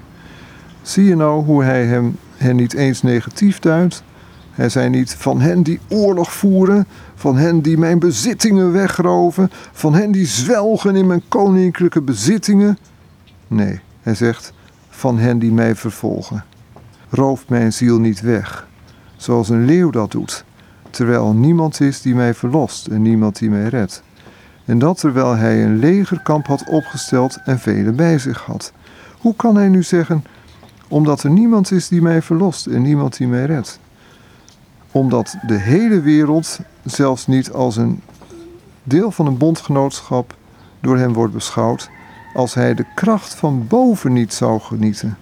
Zie je nou hoe hij hem, hen niet eens negatief duidt? Hij zei niet van hen die oorlog voeren, van hen die mijn bezittingen wegroven, van hen die zwelgen in mijn koninklijke bezittingen. Nee, hij zegt van hen die mij vervolgen. Roof mijn ziel niet weg, zoals een leeuw dat doet, terwijl er niemand is die mij verlost en niemand die mij redt. En dat terwijl hij een legerkamp had opgesteld en velen bij zich had. Hoe kan hij nu zeggen, omdat er niemand is die mij verlost en niemand die mij redt? Omdat de hele wereld zelfs niet als een deel van een bondgenootschap door hem wordt beschouwd, als hij de kracht van boven niet zou genieten.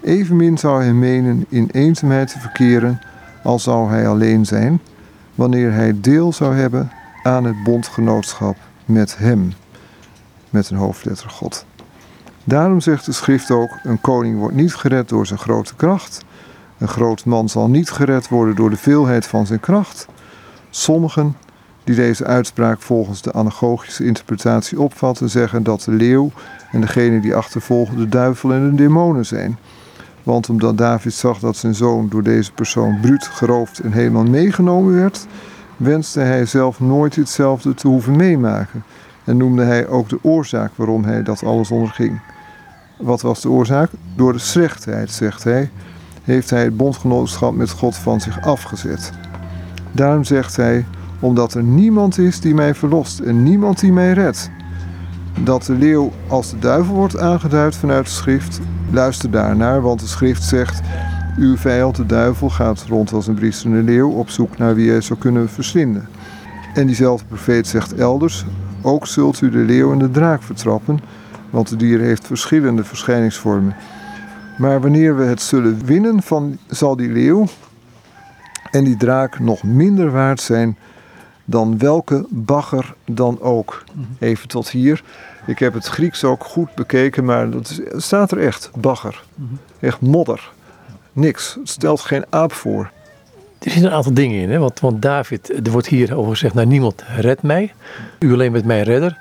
Evenmin zou hij menen in eenzaamheid te verkeren, al zou hij alleen zijn, wanneer hij deel zou hebben aan het bondgenootschap met hem, met een hoofdletter God. Daarom zegt de schrift ook: een koning wordt niet gered door zijn grote kracht. Een groot man zal niet gered worden door de veelheid van zijn kracht. Sommigen die deze uitspraak volgens de anagogische interpretatie opvatten, zeggen dat de leeuw en degene die achtervolgen de duivel en de demonen zijn. Want omdat David zag dat zijn zoon door deze persoon bruut geroofd en helemaal meegenomen werd, wenste hij zelf nooit hetzelfde te hoeven meemaken. En noemde hij ook de oorzaak waarom hij dat alles onderging. Wat was de oorzaak? Door de slechtheid, zegt hij, heeft hij het bondgenootschap met God van zich afgezet. Daarom zegt hij: Omdat er niemand is die mij verlost en niemand die mij redt. Dat de leeuw als de duivel wordt aangeduid vanuit de schrift, luister daarnaar, want de schrift zegt: Uw vijand, de duivel, gaat rond als een briesende leeuw op zoek naar wie hij zou kunnen verslinden. En diezelfde profeet zegt elders: Ook zult u de leeuw en de draak vertrappen, want de dier heeft verschillende verschijningsvormen. Maar wanneer we het zullen winnen, van, zal die leeuw en die draak nog minder waard zijn dan welke bagger dan ook. Even tot hier. Ik heb het Grieks ook goed bekeken, maar dat staat er echt, bagger. Echt modder. Niks. Het stelt geen aap voor. Er zitten een aantal dingen in, hè? Want, want David, er wordt hier over gezegd, nou niemand redt mij. U alleen met mijn redder.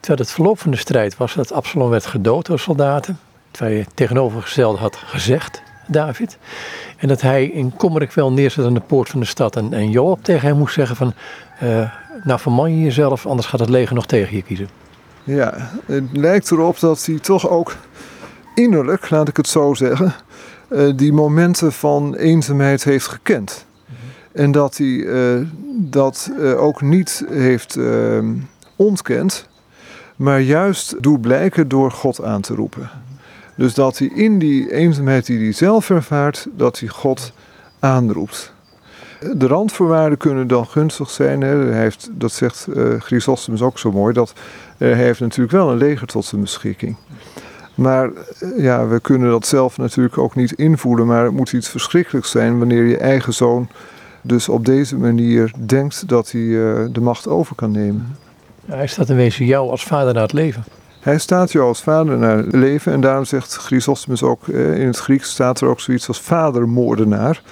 Terwijl het verloop van de strijd was dat Absalom werd gedood door soldaten. Terwijl je tegenovergestelde had gezegd, David. En dat hij in wel neerzet aan de poort van de stad. En, en Joab tegen hem moest zeggen van, uh, nou verman je jezelf, anders gaat het leger nog tegen je kiezen. Ja, het lijkt erop dat hij toch ook innerlijk, laat ik het zo zeggen, uh, die momenten van eenzaamheid heeft gekend. En dat hij uh, dat ook niet heeft ontkend, maar juist doet blijken door God aan te roepen. Dus dat hij in die eenzaamheid die hij zelf ervaart, dat hij God aanroept. De randvoorwaarden kunnen dan gunstig zijn. Hè. Hij heeft, dat zegt uh, Chrysostomus ook zo mooi, dat uh, hij heeft natuurlijk wel een leger tot zijn beschikking. Maar uh, ja, we kunnen dat zelf natuurlijk ook niet invoelen, maar het moet iets verschrikkelijks zijn wanneer je eigen zoon dus op deze manier denkt dat hij de macht over kan nemen. hij staat in wezen jou als vader naar het leven. Hij staat jou als vader naar leven en daarom zegt Chrysostomus ook, in het Grieks staat er ook zoiets als vadermoordenaar.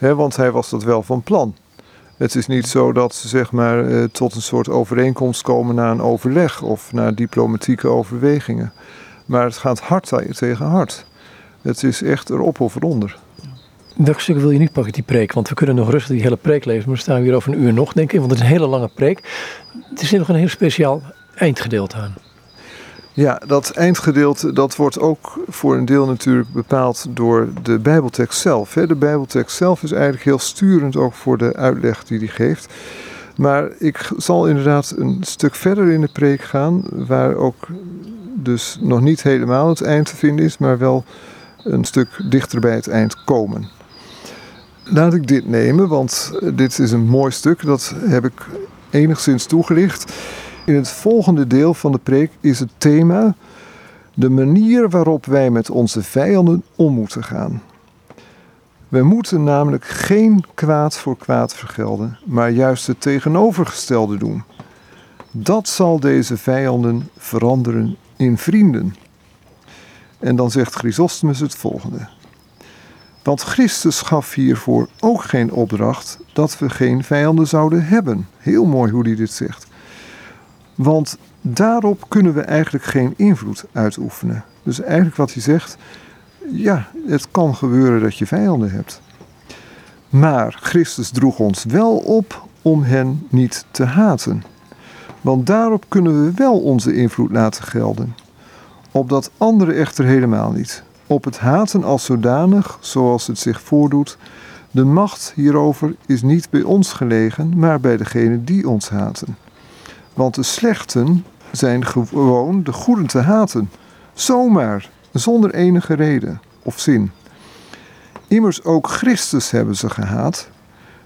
Mm want hij was dat wel van plan. Het is niet zo dat ze zeg maar eh, tot een soort overeenkomst komen na een overleg of na diplomatieke overwegingen. Maar het gaat hard tegen hard. Het is echt erop of eronder. Welk stuk wil je niet pakken, die preek? Want we kunnen nog rustig die hele preek lezen, maar we staan hier over een uur nog, denk ik. Want het is een hele lange preek. Er zit nog een heel speciaal eindgedeelte aan. Ja, dat eindgedeelte dat wordt ook voor een deel natuurlijk bepaald door de Bijbeltekst zelf. De Bijbeltekst zelf is eigenlijk heel sturend ook voor de uitleg die hij geeft. Maar ik zal inderdaad een stuk verder in de preek gaan, waar ook dus nog niet helemaal het eind te vinden is, maar wel een stuk dichter bij het eind komen. Laat ik dit nemen, want dit is een mooi stuk, dat heb ik enigszins toegelicht. In het volgende deel van de preek is het thema de manier waarop wij met onze vijanden om moeten gaan. We moeten namelijk geen kwaad voor kwaad vergelden, maar juist het tegenovergestelde doen. Dat zal deze vijanden veranderen in vrienden. En dan zegt Chrysostomus het volgende. Want Christus gaf hiervoor ook geen opdracht dat we geen vijanden zouden hebben. Heel mooi hoe hij dit zegt. Want daarop kunnen we eigenlijk geen invloed uitoefenen. Dus eigenlijk wat hij zegt, ja, het kan gebeuren dat je vijanden hebt. Maar Christus droeg ons wel op om hen niet te haten. Want daarop kunnen we wel onze invloed laten gelden. Op dat andere echter helemaal niet. Op het haten als zodanig, zoals het zich voordoet, de macht hierover is niet bij ons gelegen, maar bij degenen die ons haten. Want de slechten zijn gewoon de goeden te haten, zomaar, zonder enige reden of zin. Immers ook Christus hebben ze gehaat,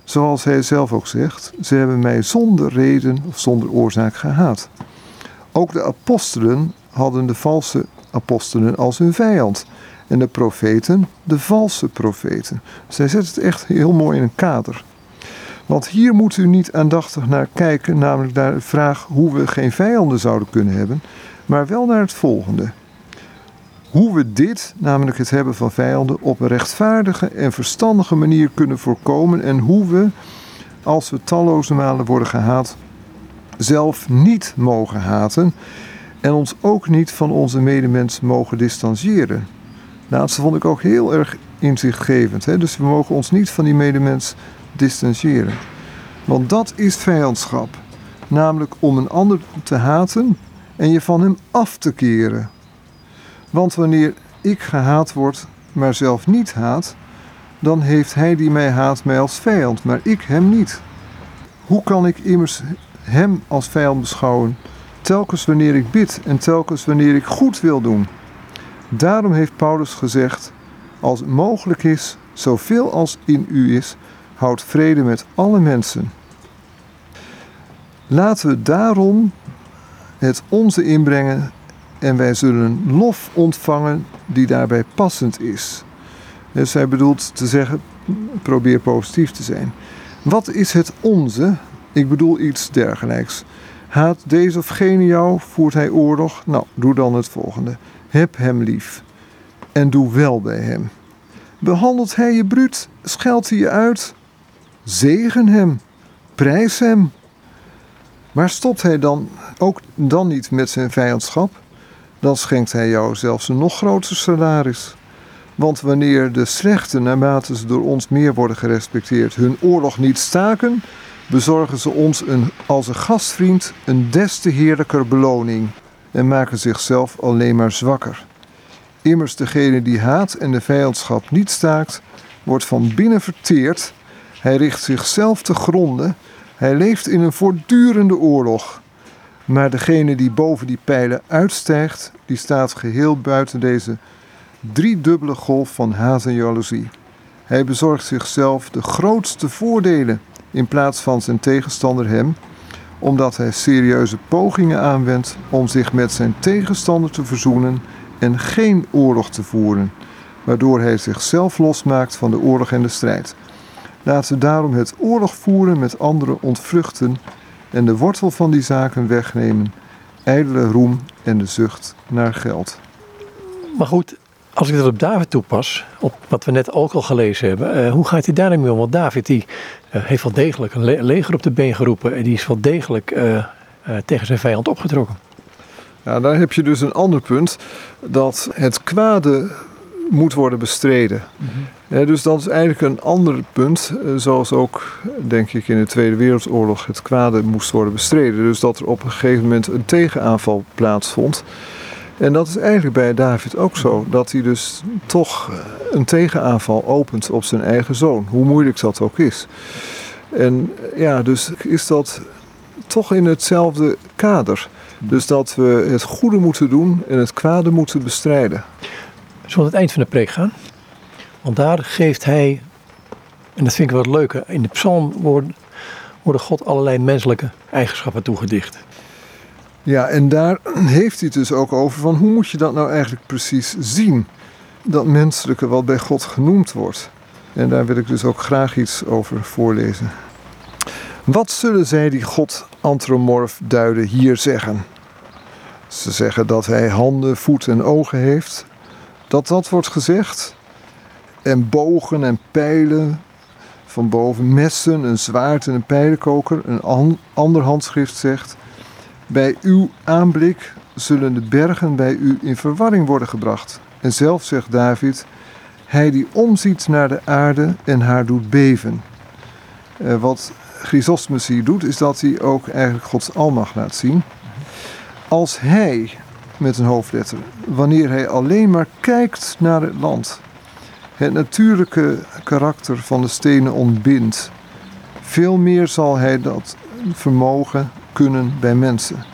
zoals hij zelf ook zegt, ze hebben mij zonder reden of zonder oorzaak gehaat. Ook de apostelen hadden de valse apostelen als hun vijand en de profeten de valse profeten. Zij zet het echt heel mooi in een kader. Want hier moet u niet aandachtig naar kijken, namelijk naar de vraag hoe we geen vijanden zouden kunnen hebben, maar wel naar het volgende. Hoe we dit, namelijk het hebben van vijanden, op een rechtvaardige en verstandige manier kunnen voorkomen en hoe we, als we talloze malen worden gehaat, zelf niet mogen haten en ons ook niet van onze medemens mogen distancieren. Laatste vond ik ook heel erg inzichtgevend. Hè? Dus we mogen ons niet van die medemens distancieren. Want dat is vijandschap. Namelijk om een ander te haten en je van hem af te keren. Want wanneer ik gehaat word, maar zelf niet haat, dan heeft hij die mij haat mij als vijand, maar ik hem niet. Hoe kan ik immers hem als vijand beschouwen, telkens wanneer ik bid en telkens wanneer ik goed wil doen? Daarom heeft Paulus gezegd: Als het mogelijk is, zoveel als in u is, houd vrede met alle mensen. Laten we daarom het onze inbrengen en wij zullen lof ontvangen die daarbij passend is. Dus hij bedoelt te zeggen, probeer positief te zijn. Wat is het onze? Ik bedoel iets dergelijks. Haat deze of gene jou, voert hij oorlog? Nou, doe dan het volgende. Heb hem lief en doe wel bij hem. Behandelt hij je bruut, scheldt hij je uit? Zegen hem, prijs hem. Maar stopt hij dan ook dan niet met zijn vijandschap? Dan schenkt hij jou zelfs een nog groter salaris. Want wanneer de slechten, naarmate ze door ons meer worden gerespecteerd, hun oorlog niet staken, bezorgen ze ons een, als een gastvriend een des te heerlijker beloning en maken zichzelf alleen maar zwakker. Immers degene die haat en de vijandschap niet staakt, wordt van binnen verteerd. Hij richt zichzelf te gronden. Hij leeft in een voortdurende oorlog. Maar degene die boven die pijlen uitstijgt, die staat geheel buiten deze driedubbele golf van haat en jaloezie. Hij bezorgt zichzelf de grootste voordelen in plaats van zijn tegenstander hem, omdat hij serieuze pogingen aanwendt om zich met zijn tegenstander te verzoenen en geen oorlog te voeren, waardoor hij zichzelf losmaakt van de oorlog en de strijd. Laten we daarom het oorlog voeren met anderen ontvluchten en de wortel van die zaken wegnemen, ijdele roem en de zucht naar geld. Maar goed, als ik dat op David toepas, op wat we net ook al gelezen hebben, uh, hoe gaat hij daarmee om? Want David die, uh, heeft wel degelijk een le leger op de been geroepen en die is wel degelijk uh, tegen zijn vijand opgetrokken. Ja, daar heb je dus een ander punt, dat het kwade moet worden bestreden. Mm -hmm. dus dat is eigenlijk een ander punt, zoals ook, denk ik, in de Tweede Wereldoorlog het kwade moest worden bestreden. Dus dat er op een gegeven moment een tegenaanval plaatsvond. En dat is eigenlijk bij David ook zo, dat hij dus toch een tegenaanval opent op zijn eigen zoon, hoe moeilijk dat ook is. En ja, dus is dat toch in hetzelfde kader. Dus dat we het goede moeten doen en het kwade moeten bestrijden. Zullen het eind van de preek gaan? Want daar geeft hij, en dat vind ik wel het leuke, in de psalm worden, worden God allerlei menselijke eigenschappen toegedicht. Ja, en daar heeft hij het dus ook over van hoe moet je dat nou eigenlijk precies zien? Dat menselijke wat bij God genoemd wordt. En daar wil ik dus ook graag iets over voorlezen. Wat zullen zij die God antromorf duiden hier zeggen? Ze zeggen dat hij handen, voeten en ogen heeft. Dat dat wordt gezegd. En bogen en pijlen van boven. Messen, een zwaard en een pijlenkoker. Een ander handschrift zegt. Bij uw aanblik zullen de bergen bij u in verwarring worden gebracht. En zelf zegt David, hij die omziet naar de aarde en haar doet beven. Uh, wat Chrysostomus hier doet, is dat hij ook eigenlijk Gods almacht laat zien. Als hij, met een hoofdletter, wanneer hij alleen maar kijkt naar het land, het natuurlijke karakter van de stenen ontbindt, veel meer zal hij dat vermogen kunnen bij mensen.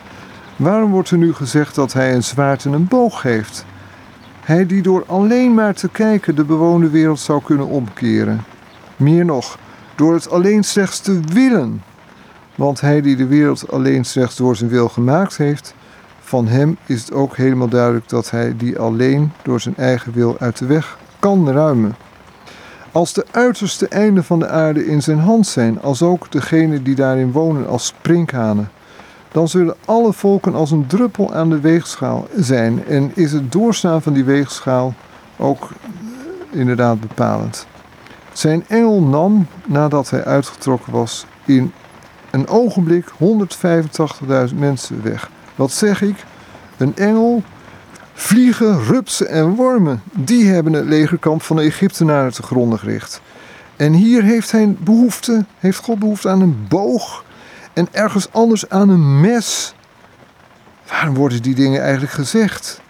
Waarom wordt er nu gezegd dat hij een zwaard en een boog heeft? Hij die door alleen maar te kijken de bewoonde wereld zou kunnen omkeren. Meer nog, door het alleen slechts te willen. Want hij die de wereld alleen slechts door zijn wil gemaakt heeft, van hem is het ook helemaal duidelijk dat hij die alleen door zijn eigen wil uit de weg kan ruimen. Als de uiterste einden van de aarde in zijn hand zijn, als ook degenen die daarin wonen als sprinkhanen, dan zullen alle volken als een druppel aan de weegschaal zijn. En is het doorstaan van die weegschaal ook eh, inderdaad bepalend. Zijn engel nam, nadat hij uitgetrokken was, in een ogenblik 185.000 mensen weg. Wat zeg ik? Een engel, vliegen, rupsen en wormen, die hebben het legerkamp van de Egyptenaren te gronden gericht. En hier heeft hij behoefte, heeft God behoefte aan een boog en ergens anders aan een mes. Waarom worden die dingen eigenlijk gezegd?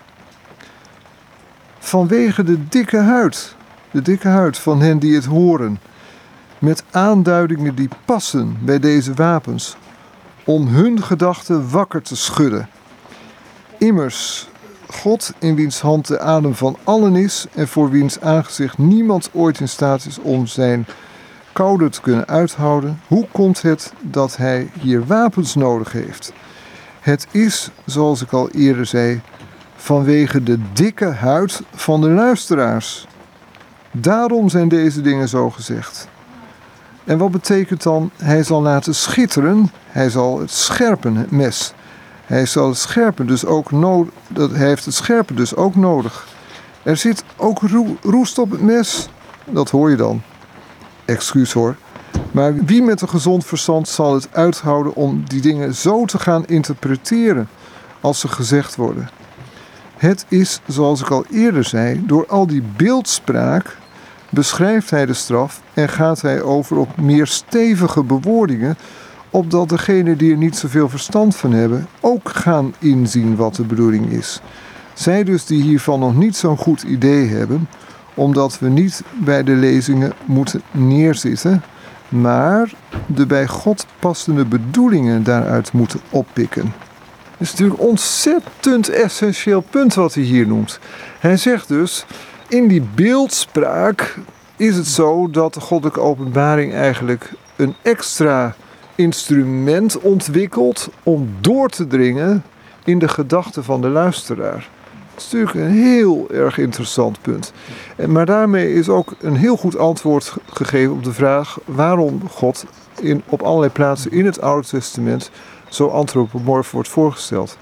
Vanwege de dikke huid, de dikke huid van hen die het horen, met aanduidingen die passen bij deze wapens, om hun gedachten wakker te schudden. Immers, God in wiens hand de adem van allen is en voor wiens aangezicht niemand ooit in staat is om zijn koude te kunnen uithouden, hoe komt het dat hij hier wapens nodig heeft? Het is, zoals ik al eerder zei, vanwege de dikke huid van de luisteraars. Daarom zijn deze dingen zo gezegd. En wat betekent dan, hij zal laten schitteren, hij zal het scherpen, het mes. Hij zal het scherpen dus ook nodig, hij heeft het scherpen dus ook nodig. Er zit ook roest op het mes, dat hoor je dan excuus hoor. Maar wie met een gezond verstand zal het uithouden om die dingen zo te gaan interpreteren als ze gezegd worden? Het is, zoals ik al eerder zei, door al die beeldspraak beschrijft hij de straf en gaat hij over op meer stevige bewoordingen, opdat degenen die er niet zoveel verstand van hebben ook gaan inzien wat de bedoeling is. Zij dus die hiervan nog niet zo'n goed idee hebben, omdat we niet bij de lezingen moeten neerzitten, maar de bij God passende bedoelingen daaruit moeten oppikken. Het is natuurlijk een ontzettend essentieel punt wat hij hier noemt. Hij zegt dus, in die beeldspraak is het zo dat de goddelijke openbaring eigenlijk een extra instrument ontwikkelt om door te dringen in de gedachten van de luisteraar. Dat is natuurlijk een heel erg interessant punt. Maar daarmee is ook een heel goed antwoord gegeven op de vraag waarom God in, op allerlei plaatsen in het Oude Testament zo antropomorf wordt voorgesteld.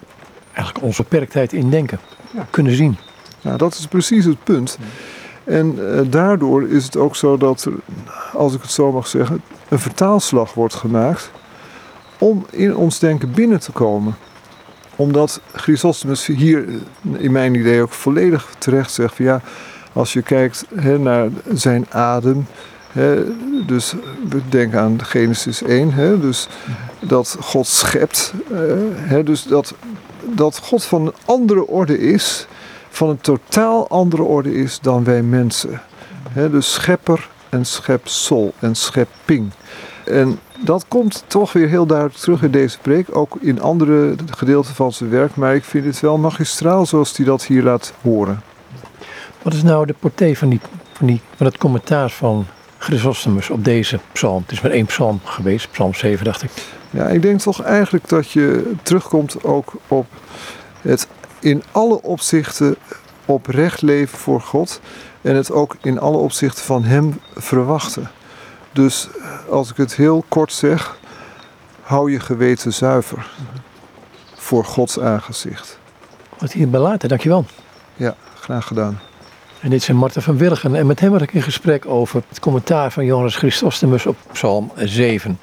Eigenlijk onze beperktheid in denken ja. kunnen zien. Nou, dat is precies het punt. En eh, daardoor is het ook zo dat er, als ik het zo mag zeggen, een vertaalslag wordt gemaakt om in ons denken binnen te komen omdat Chrysostomus hier in mijn idee ook volledig terecht zegt van ja, als je kijkt naar zijn adem, dus we denken aan Genesis 1, dus dat God schept, uh, dus dat, dat God van een andere orde is, van een totaal andere orde is dan wij mensen. dus schepper en schepsel en schepping. En dat komt toch weer heel duidelijk terug in deze preek, ook in andere gedeelten van zijn werk. Maar ik vind het wel magistraal zoals hij dat hier laat horen. Wat is nou de portée van, die, van, die, van het commentaar van Chrysostomus op deze psalm? Het is maar één psalm geweest, psalm 7 dacht ik. Ja, ik denk toch eigenlijk dat je terugkomt ook op het in alle opzichten oprecht leven voor God en het ook in alle opzichten van Hem verwachten. Dus als ik het heel kort zeg, hou je geweten zuiver voor Gods aangezicht. Wat hierbij laten, dankjewel. Ja, graag gedaan. En dit is Marten van Willigen en met hem had ik in gesprek over het commentaar van Johannes Chrysostomus op Psalm 7.